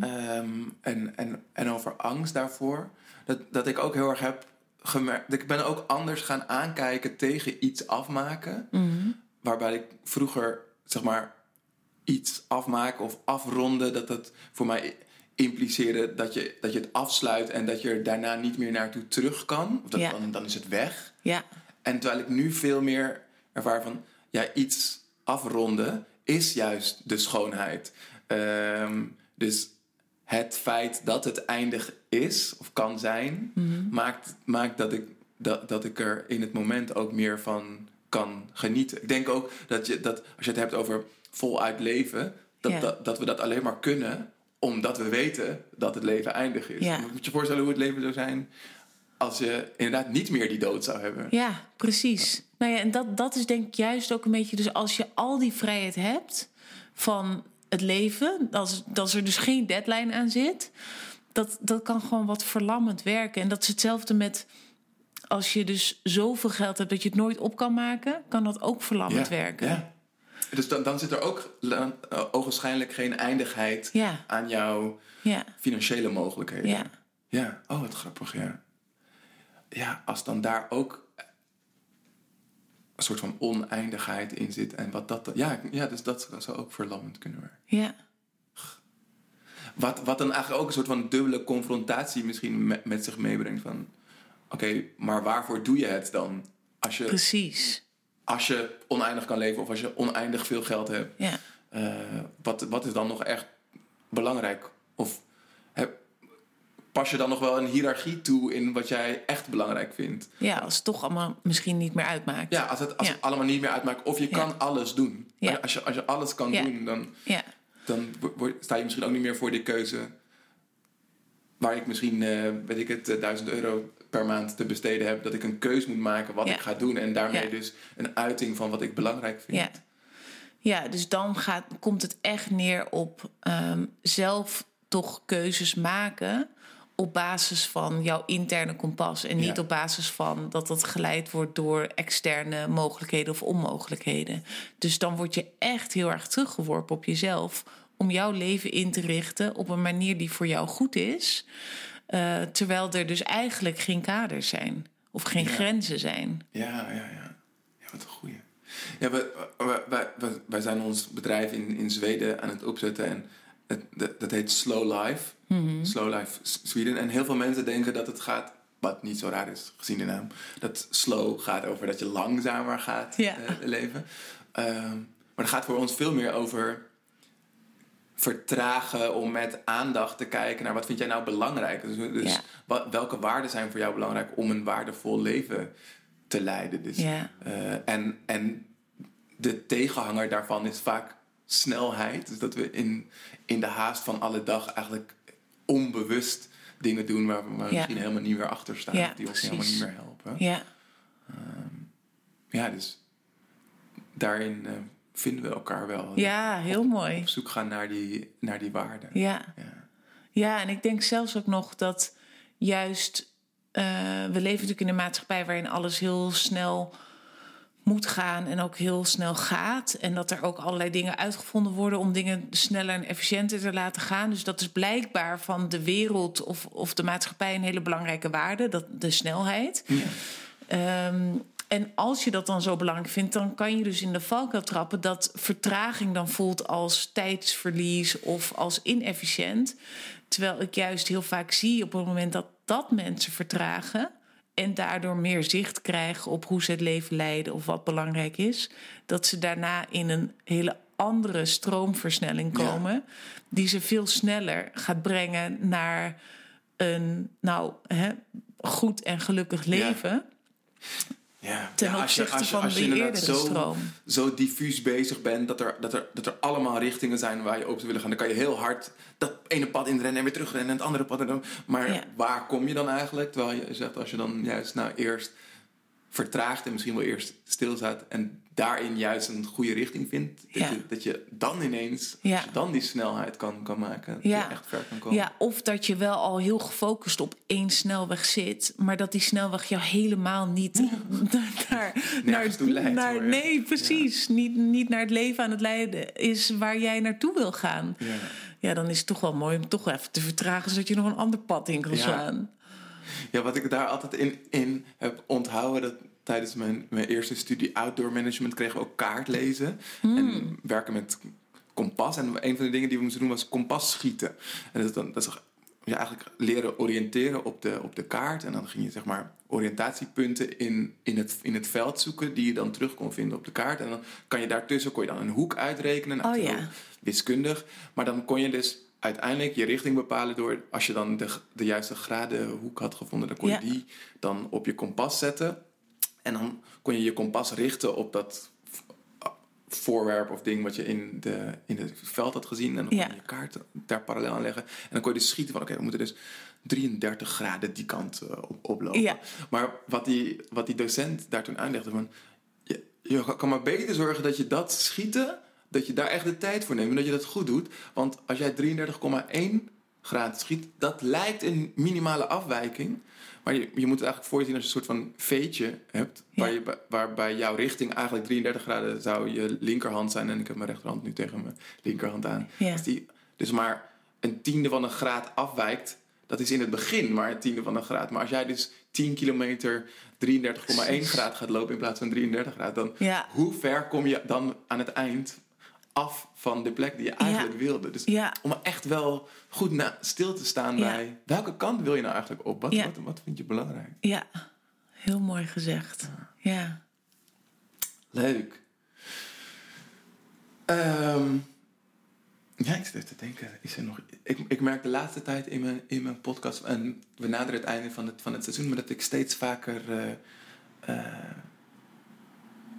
ehm, en, en, en over angst daarvoor. Dat, dat ik ook heel erg heb gemerkt. Ik ben ook anders gaan aankijken tegen iets afmaken. Waarbij ik vroeger, zeg maar, iets afmaken of afronden, dat dat voor mij impliceerde dat je, dat je het afsluit en dat je er daarna niet meer naartoe terug kan. Of dat, Ja. dan, dan is het weg. Ja, En terwijl ik nu veel meer ervaar van, ja, iets afronden is juist de schoonheid. Ehm, dus het feit dat het eindig is of kan zijn, maakt, maakt dat, ik, dat, dat ik er in het moment ook meer van kan genieten. Ik denk ook dat, je, dat als je het hebt over voluit leven, dat, dat, dat we dat alleen maar kunnen omdat we weten dat het leven eindig is. Je moet je voorstellen hoe het leven zou zijn als je inderdaad niet meer die dood zou hebben. ja precies. Nou ja, en dat, dat is denk ik juist ook een beetje... dus als je al die vrijheid hebt van het leven... als, als er dus geen deadline aan zit... Dat, dat kan gewoon wat verlammend werken. En dat is hetzelfde met... als je dus zoveel geld hebt dat je het nooit op kan maken... kan dat ook verlammend werken. Ja. Dus dan, dan zit er ook uh, ogenschijnlijk geen eindigheid Ja. aan jouw financiële mogelijkheden. ja, Ja, oh wat grappig, ja. Ja, als dan daar ook een soort van oneindigheid in zit. En wat dat. Ja, ja dus dat zou ook verlammend kunnen worden. Ja. Wat, wat dan eigenlijk ook een soort van dubbele confrontatie misschien met, met zich meebrengt. Van oké, maar waarvoor doe je het dan? Als je, Precies. als je oneindig kan leven of als je oneindig veel geld hebt. Ja. eh, wat, wat is dan nog echt belangrijk? Of pas je dan nog wel een hiërarchie toe in wat jij echt belangrijk vindt? ja, als het toch allemaal misschien niet meer uitmaakt. Ja, als het, als Ja. het allemaal niet meer uitmaakt. Of je Ja. kan alles doen. Ja. Als, je, als je alles kan doen, dan, dan sta je misschien ook niet meer voor die keuze. Waar ik misschien, eh, weet ik het, eh, 1000 euro per maand te besteden heb. Dat ik een keuze moet maken wat ik ga doen. En daarmee dus een uiting van wat ik belangrijk vind. Ja. Ja, dus dan gaat, komt het echt neer op ehm, zelf toch keuzes maken op basis van jouw interne kompas. En niet Ja. op basis van dat dat geleid wordt door externe mogelijkheden of onmogelijkheden. Dus dan word je echt heel erg teruggeworpen op jezelf om jouw leven in te richten op een manier die voor jou goed is. eh, terwijl er dus eigenlijk geen kaders zijn of geen Ja. grenzen zijn. Ja, ja, ja. Ja, wat een goeie. Ja, wij, wij, wij, wij- wij zijn ons bedrijf in, in Zweden aan het opzetten. En het, dat, dat heet Slow Life. Mhm. Slow Life Sweden. En heel veel mensen denken dat het gaat... Wat niet zo raar is, gezien de naam. Dat slow gaat over dat je langzamer gaat eh, leven. Ehm, maar het gaat voor ons veel meer over vertragen om met aandacht te kijken naar wat vind jij nou belangrijk. Dus, dus wat, welke waarden zijn voor jou belangrijk om een waardevol leven te leiden. Dus, eh, en, en de tegenhanger daarvan is vaak snelheid. Dus dat we in, in de haast van alle dag eigenlijk onbewust dingen doen waar we misschien helemaal niet meer achter staan. Die ons helemaal niet meer helpen. Ja. Ja, dus daarin eh, vinden we elkaar wel. ja, heel mooi. Op zoek gaan naar die, naar die waarden. Ja. Ja. ja, en ik denk zelfs ook nog dat juist... eh, we leven natuurlijk in een maatschappij waarin alles heel snel moet gaan en ook heel snel gaat. En dat er ook allerlei dingen uitgevonden worden om dingen sneller en efficiënter te laten gaan. Dus dat is blijkbaar van de wereld of, of de maatschappij een hele belangrijke waarde, dat, de snelheid. Ja. Ehm, en als je dat dan zo belangrijk vindt, dan kan je dus in de valkuil trappen dat vertraging dan voelt als tijdsverlies of als inefficiënt. Terwijl ik juist heel vaak zie op het moment dat dat mensen vertragen en daardoor meer zicht krijgen op hoe ze het leven leiden of wat belangrijk is, dat ze daarna in een hele andere stroomversnelling Ja. komen, die ze veel sneller gaat brengen naar een nou, hè, goed en gelukkig leven. Ja. Ten Ja, als je- als je- van als je die eerdere zo, stroom. zo diffuus bezig bent dat er, dat, er, dat er allemaal richtingen zijn waar je op zou willen gaan, dan kan je heel hard dat ene pad inrennen en weer terugrennen en het andere pad. En maar Ja. waar kom je dan eigenlijk? Terwijl je zegt, als je dan juist nou eerst vertraagt en misschien wel eerst stilstaat en daarin juist een goede richting vindt, dat, Ja. je, dat je dan ineens, Ja. als je dan die snelheid kan, kan maken, dat Ja. je echt ver kan komen. Ja, of dat je wel al heel gefocust op één snelweg zit, maar dat die snelweg jou helemaal niet *laughs* naar, naar, toe leidt, naar nee, precies, niet, niet naar het leven aan het leiden is waar jij naartoe wil gaan. Ja. Ja, dan is het toch wel mooi om toch even te vertragen, zodat je nog een ander pad in kan slaan. Ja, wat ik daar altijd in, in heb onthouden, dat tijdens mijn, mijn eerste studie outdoor management kregen we ook kaartlezen en werken met kompas. En een van de dingen die we moesten doen was kompas schieten. En dat is dan dat is ja, eigenlijk leren oriënteren op de, op de kaart. En dan ging je zeg maar oriëntatiepunten in, in, het, in het veld zoeken die je dan terug kon vinden op de kaart. En dan kan je daartussen kon je dan een hoek uitrekenen. Nou, Oh, ja. wiskundig. Maar dan kon je dus uiteindelijk je richting bepalen door als je dan de, de juiste gradenhoek had gevonden, dan kon je Ja. die dan op je kompas zetten. En dan kon je je kompas richten op dat voorwerp of ding wat je in, de, in het veld had gezien. En dan kon je je kaart daar parallel aan leggen. En dan kon je dus schieten van, oké, we moeten dus 33 graden die kant eh, op, oplopen. Ja. Maar wat die, wat die docent daar toen aanlegde van... Je, je kan maar beter zorgen dat je dat schieten... dat je daar echt de tijd voor neemt en dat je dat goed doet. Want als jij 33,1 graden schiet... dat lijkt een minimale afwijking... Maar je, je moet het eigenlijk voor je zien als je een soort van veetje hebt... Ja. Waar je, bij- waarbij jouw richting eigenlijk 33 graden zou je linkerhand zijn... en ik heb mijn rechterhand nu tegen mijn linkerhand aan. Ja. Als die dus maar een tiende van een graad afwijkt... dat is in het begin maar een tiende van een graad. Maar als jij dus 10 kilometer 33,1 graden gaat lopen in plaats van 33 graden, dan Ja. hoe ver kom je dan aan het eind af van de plek die je eigenlijk wilde? Dus Ja. om echt wel goed na, stil te staan Ja. bij welke kant wil je nou eigenlijk op? Wat, wat, wat vind je belangrijk? Ja, heel mooi gezegd. Ja. Leuk. Ehm, ja, ik zit te denken. Is er nog, ik, ik merk de laatste tijd in mijn, in mijn podcast, en we naderen het einde van het, van het seizoen, maar dat ik steeds vaker eh, eh,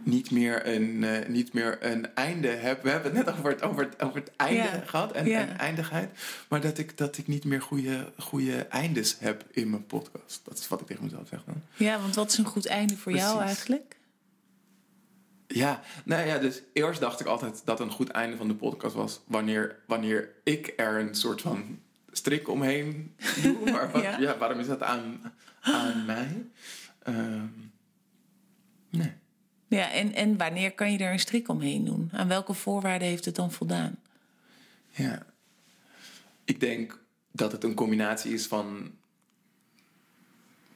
niet, meer een, eh, niet meer een einde heb. We hebben het net over het, over het, over het einde gehad en, eindigheid, maar dat ik, dat ik niet meer goede, goede eindes heb in mijn podcast. Dat is wat ik tegen mezelf zeg dan. ja, want wat is een goed einde voor jou eigenlijk? Ja, nou ja, dus eerst dacht ik altijd dat een goed einde van de podcast was wanneer, wanneer ik er een soort van strik omheen *laughs* doe. Maar wat, Ja. ja. waarom is dat aan, aan mij? Ehm, nee. Ja, en, en wanneer kan je er een strik omheen doen? Aan welke voorwaarden heeft het dan voldaan? Ja. Ik denk dat het een combinatie is van.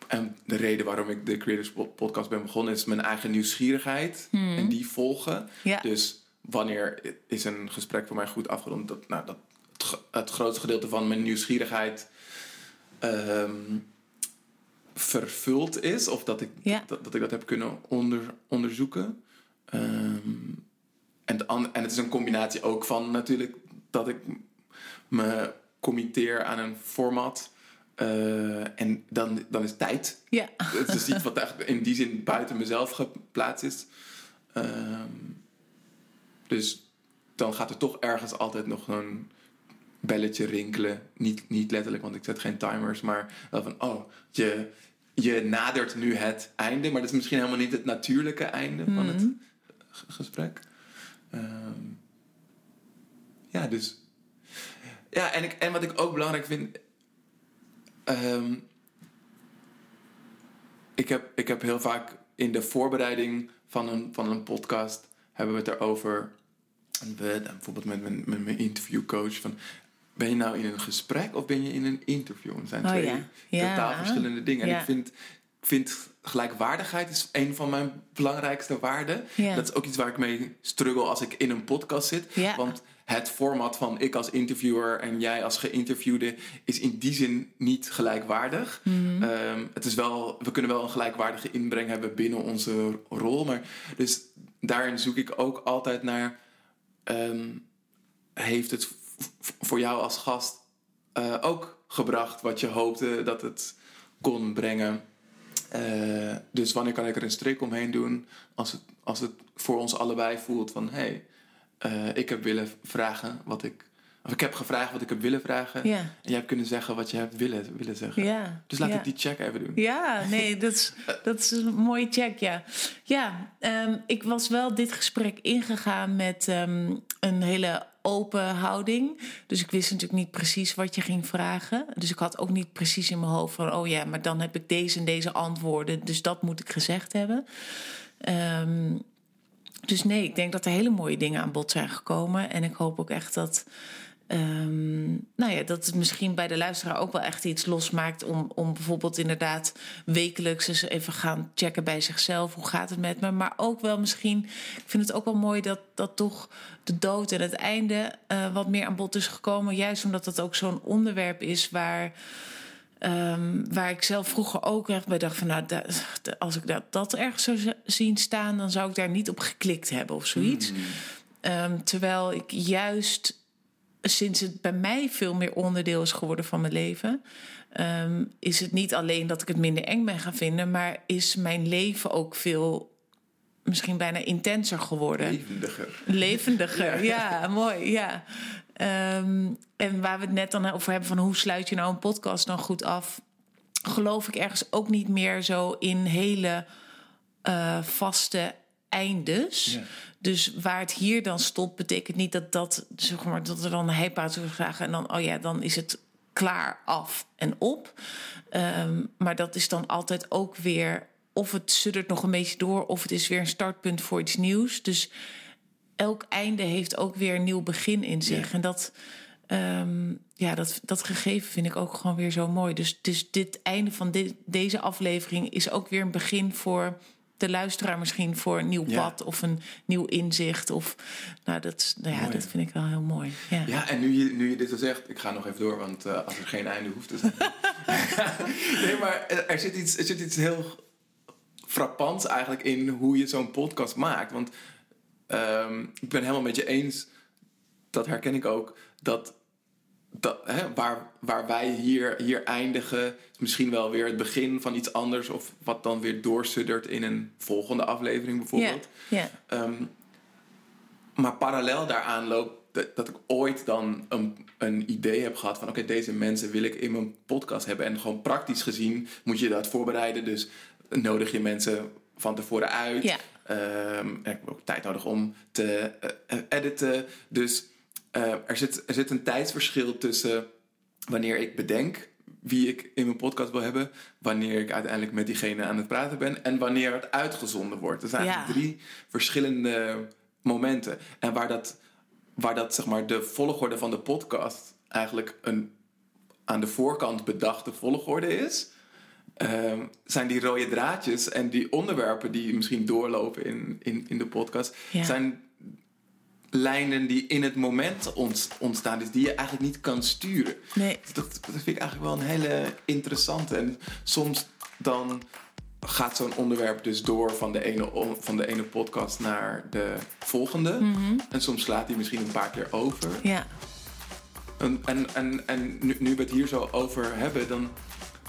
En de reden waarom ik de Creators Pod- Podcast ben begonnen is mijn eigen nieuwsgierigheid en die volgen. Ja. Dus wanneer is een gesprek voor mij goed afgerond? Dat, nou, dat het grootste gedeelte van mijn nieuwsgierigheid ehm, vervuld is, of dat ik, Ja. dat, dat ik dat heb kunnen onder, onderzoeken. Ehm, en, en het is een combinatie ook van natuurlijk dat ik me committeer aan een format. eh, en dan, dan is tijd. Ja. Het is iets wat echt in die zin buiten mezelf geplaatst is. Ehm, dus dan gaat er toch ergens altijd nog een belletje rinkelen. Niet, niet letterlijk, want ik zet geen timers. Maar wel van, oh, je, je nadert nu het einde. Maar dat is misschien helemaal niet het natuurlijke einde van het g- gesprek. Ehm, ja, dus... Ja, en, ik, en wat ik ook belangrijk vind... ehm, ik, heb, ik heb heel vaak in de voorbereiding van een, van een podcast... hebben we het erover... En we, bijvoorbeeld met mijn, met mijn interviewcoach... Van, ben je nou in een gesprek of ben je in een interview? Het zijn Oh, twee ja. Ja. totaal verschillende dingen. En ik vind, vind gelijkwaardigheid is een van mijn belangrijkste waarden. Dat is ook iets waar ik mee struggle als ik in een podcast zit. Want het format van ik als interviewer en jij als geïnterviewde is in die zin niet gelijkwaardig. Mhm. Ehm, het is wel, we kunnen wel een gelijkwaardige inbreng hebben binnen onze rol. Maar dus daarin zoek ik ook altijd naar. ehm, heeft het voor jou als gast eh, ook gebracht wat je hoopte dat het kon brengen? Eh, dus wanneer kan ik er een strik omheen doen als het, als het voor ons allebei voelt van hé, hey, ik heb willen vragen wat ik. Of ik heb gevraagd wat ik heb willen vragen. Ja. En jij hebt kunnen zeggen wat je hebt willen, willen zeggen. Ja. Dus laat ja. ik die check even doen. Ja, nee, *laughs* dat is, dat is een mooie check, ja. Ja, ehm, ik was wel dit gesprek ingegaan met ehm, een hele open houding. Dus ik wist natuurlijk niet precies wat je ging vragen. Dus ik had ook niet precies in mijn hoofd van... oh ja, maar dan heb ik deze en deze antwoorden. Dus dat moet ik gezegd hebben. Ehm, dus nee, ik denk dat er hele mooie dingen aan bod zijn gekomen. En ik hoop ook echt dat... ehm, nou ja, dat het misschien bij de luisteraar ook wel echt iets losmaakt om, om bijvoorbeeld inderdaad wekelijks eens even gaan checken bij zichzelf. Hoe gaat het met me? Maar ook wel misschien, ik vind het ook wel mooi dat, dat toch de dood en het einde eh, wat meer aan bod is gekomen. Juist omdat dat ook zo'n onderwerp is waar. Ehm, waar ik zelf vroeger ook echt bij dacht van... nou, als ik dat, dat ergens zou zien staan... dan zou ik daar niet op geklikt hebben of zoiets. Ehm, terwijl ik juist sinds het bij mij veel meer onderdeel is geworden van mijn leven... ehm, is het niet alleen dat ik het minder eng ben gaan vinden... maar is mijn leven ook veel, misschien bijna intenser geworden Levendiger. levendiger. *laughs* Ja, mooi. Ja. Ehm, en waar we het net dan over hebben van hoe sluit je nou een podcast dan goed af, geloof ik ergens ook niet meer zo in hele eh, vaste eindes. Ja. Dus waar het hier dan stopt, betekent niet dat dat zeg maar dat er dan een hype zou vragen en dan oh ja, dan is het klaar af en op. Ehm, maar dat is dan altijd ook weer of het suddert nog een beetje door, of het is weer een startpunt voor iets nieuws. Dus elk einde heeft ook weer een nieuw begin in zich. Ja. En dat, ehm, ja, dat, dat gegeven vind ik ook gewoon weer zo mooi. Dus, dus dit einde van dit, deze aflevering is ook weer een begin voor de luisteraar misschien voor een nieuw Ja. pad of een nieuw inzicht. Of, nou, dat, nou ja, Mooi. dat vind ik wel heel mooi. Ja. Ja, en nu je, nu je dit zo zegt, ik ga nog even door, want eh, als er geen einde hoeft te zijn. *laughs* nee, maar er er zit, iets, er zit iets heel frappants eigenlijk in hoe je zo'n podcast maakt. Want ehm, ik ben helemaal met je eens, dat herken ik ook, dat, dat hè, waar, waar wij hier, hier eindigen, is misschien wel weer het begin van iets anders, of wat dan weer doorsuddert in een volgende aflevering bijvoorbeeld. Ehm, maar parallel daaraan loopt dat, dat ik ooit dan een, een idee heb gehad van... oké, deze mensen wil ik in mijn podcast hebben. En gewoon praktisch gezien moet je dat voorbereiden. Dus nodig je mensen van tevoren uit. Ehm, en ik heb ook tijd nodig om te eh, eh, editen. Dus eh, er, zit, er zit een tijdsverschil tussen wanneer ik bedenk wie ik in mijn podcast wil hebben, wanneer ik uiteindelijk met diegene aan het praten ben en wanneer het uitgezonden wordt. Er zijn Ja. eigenlijk drie verschillende momenten. En waar dat, waar dat zeg maar de volgorde van de podcast eigenlijk een aan de voorkant bedachte volgorde is, ehm, zijn die rode draadjes en die onderwerpen die misschien doorlopen in, in, in de podcast, Ja. zijn lijnen die in het moment ont- ontstaan, dus die je eigenlijk niet kan sturen. nee, Dat, dat vind ik eigenlijk wel een hele interessante. En soms dan gaat zo'n onderwerp dus door van de, ene, van de ene podcast naar de volgende. En soms slaat hij misschien een paar keer over. ja, En, en, en, en nu, nu we het hier zo over hebben, dan.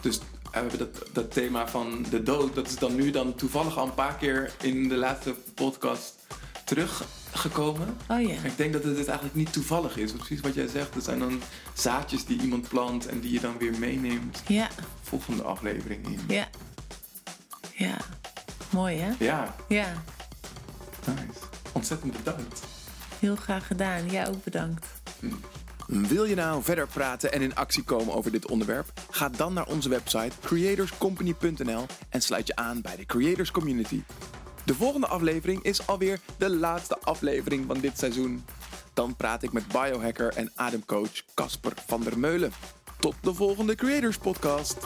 Dus we hebben dat, dat thema van de dood. Dat is dan nu dan toevallig al een paar keer in de laatste podcast teruggekomen. oh ja, Ik denk dat het dus eigenlijk niet toevallig is. Want Precies wat jij zegt. Er zijn dan zaadjes die iemand plant en die je dan weer meeneemt. ja, Volgende aflevering in. ja, ja, mooi hè? Ja, Ja, nice. Ontzettend bedankt. heel graag gedaan. Ja, ook bedankt. Wil je nou verder praten en in actie komen over dit onderwerp? Ga dan naar onze website creatorscompany.nl en sluit je aan bij de Creators Community. De volgende aflevering is alweer de laatste aflevering van dit seizoen. Dan praat ik met biohacker en ademcoach Casper van der Meulen. Tot de volgende Creators Podcast.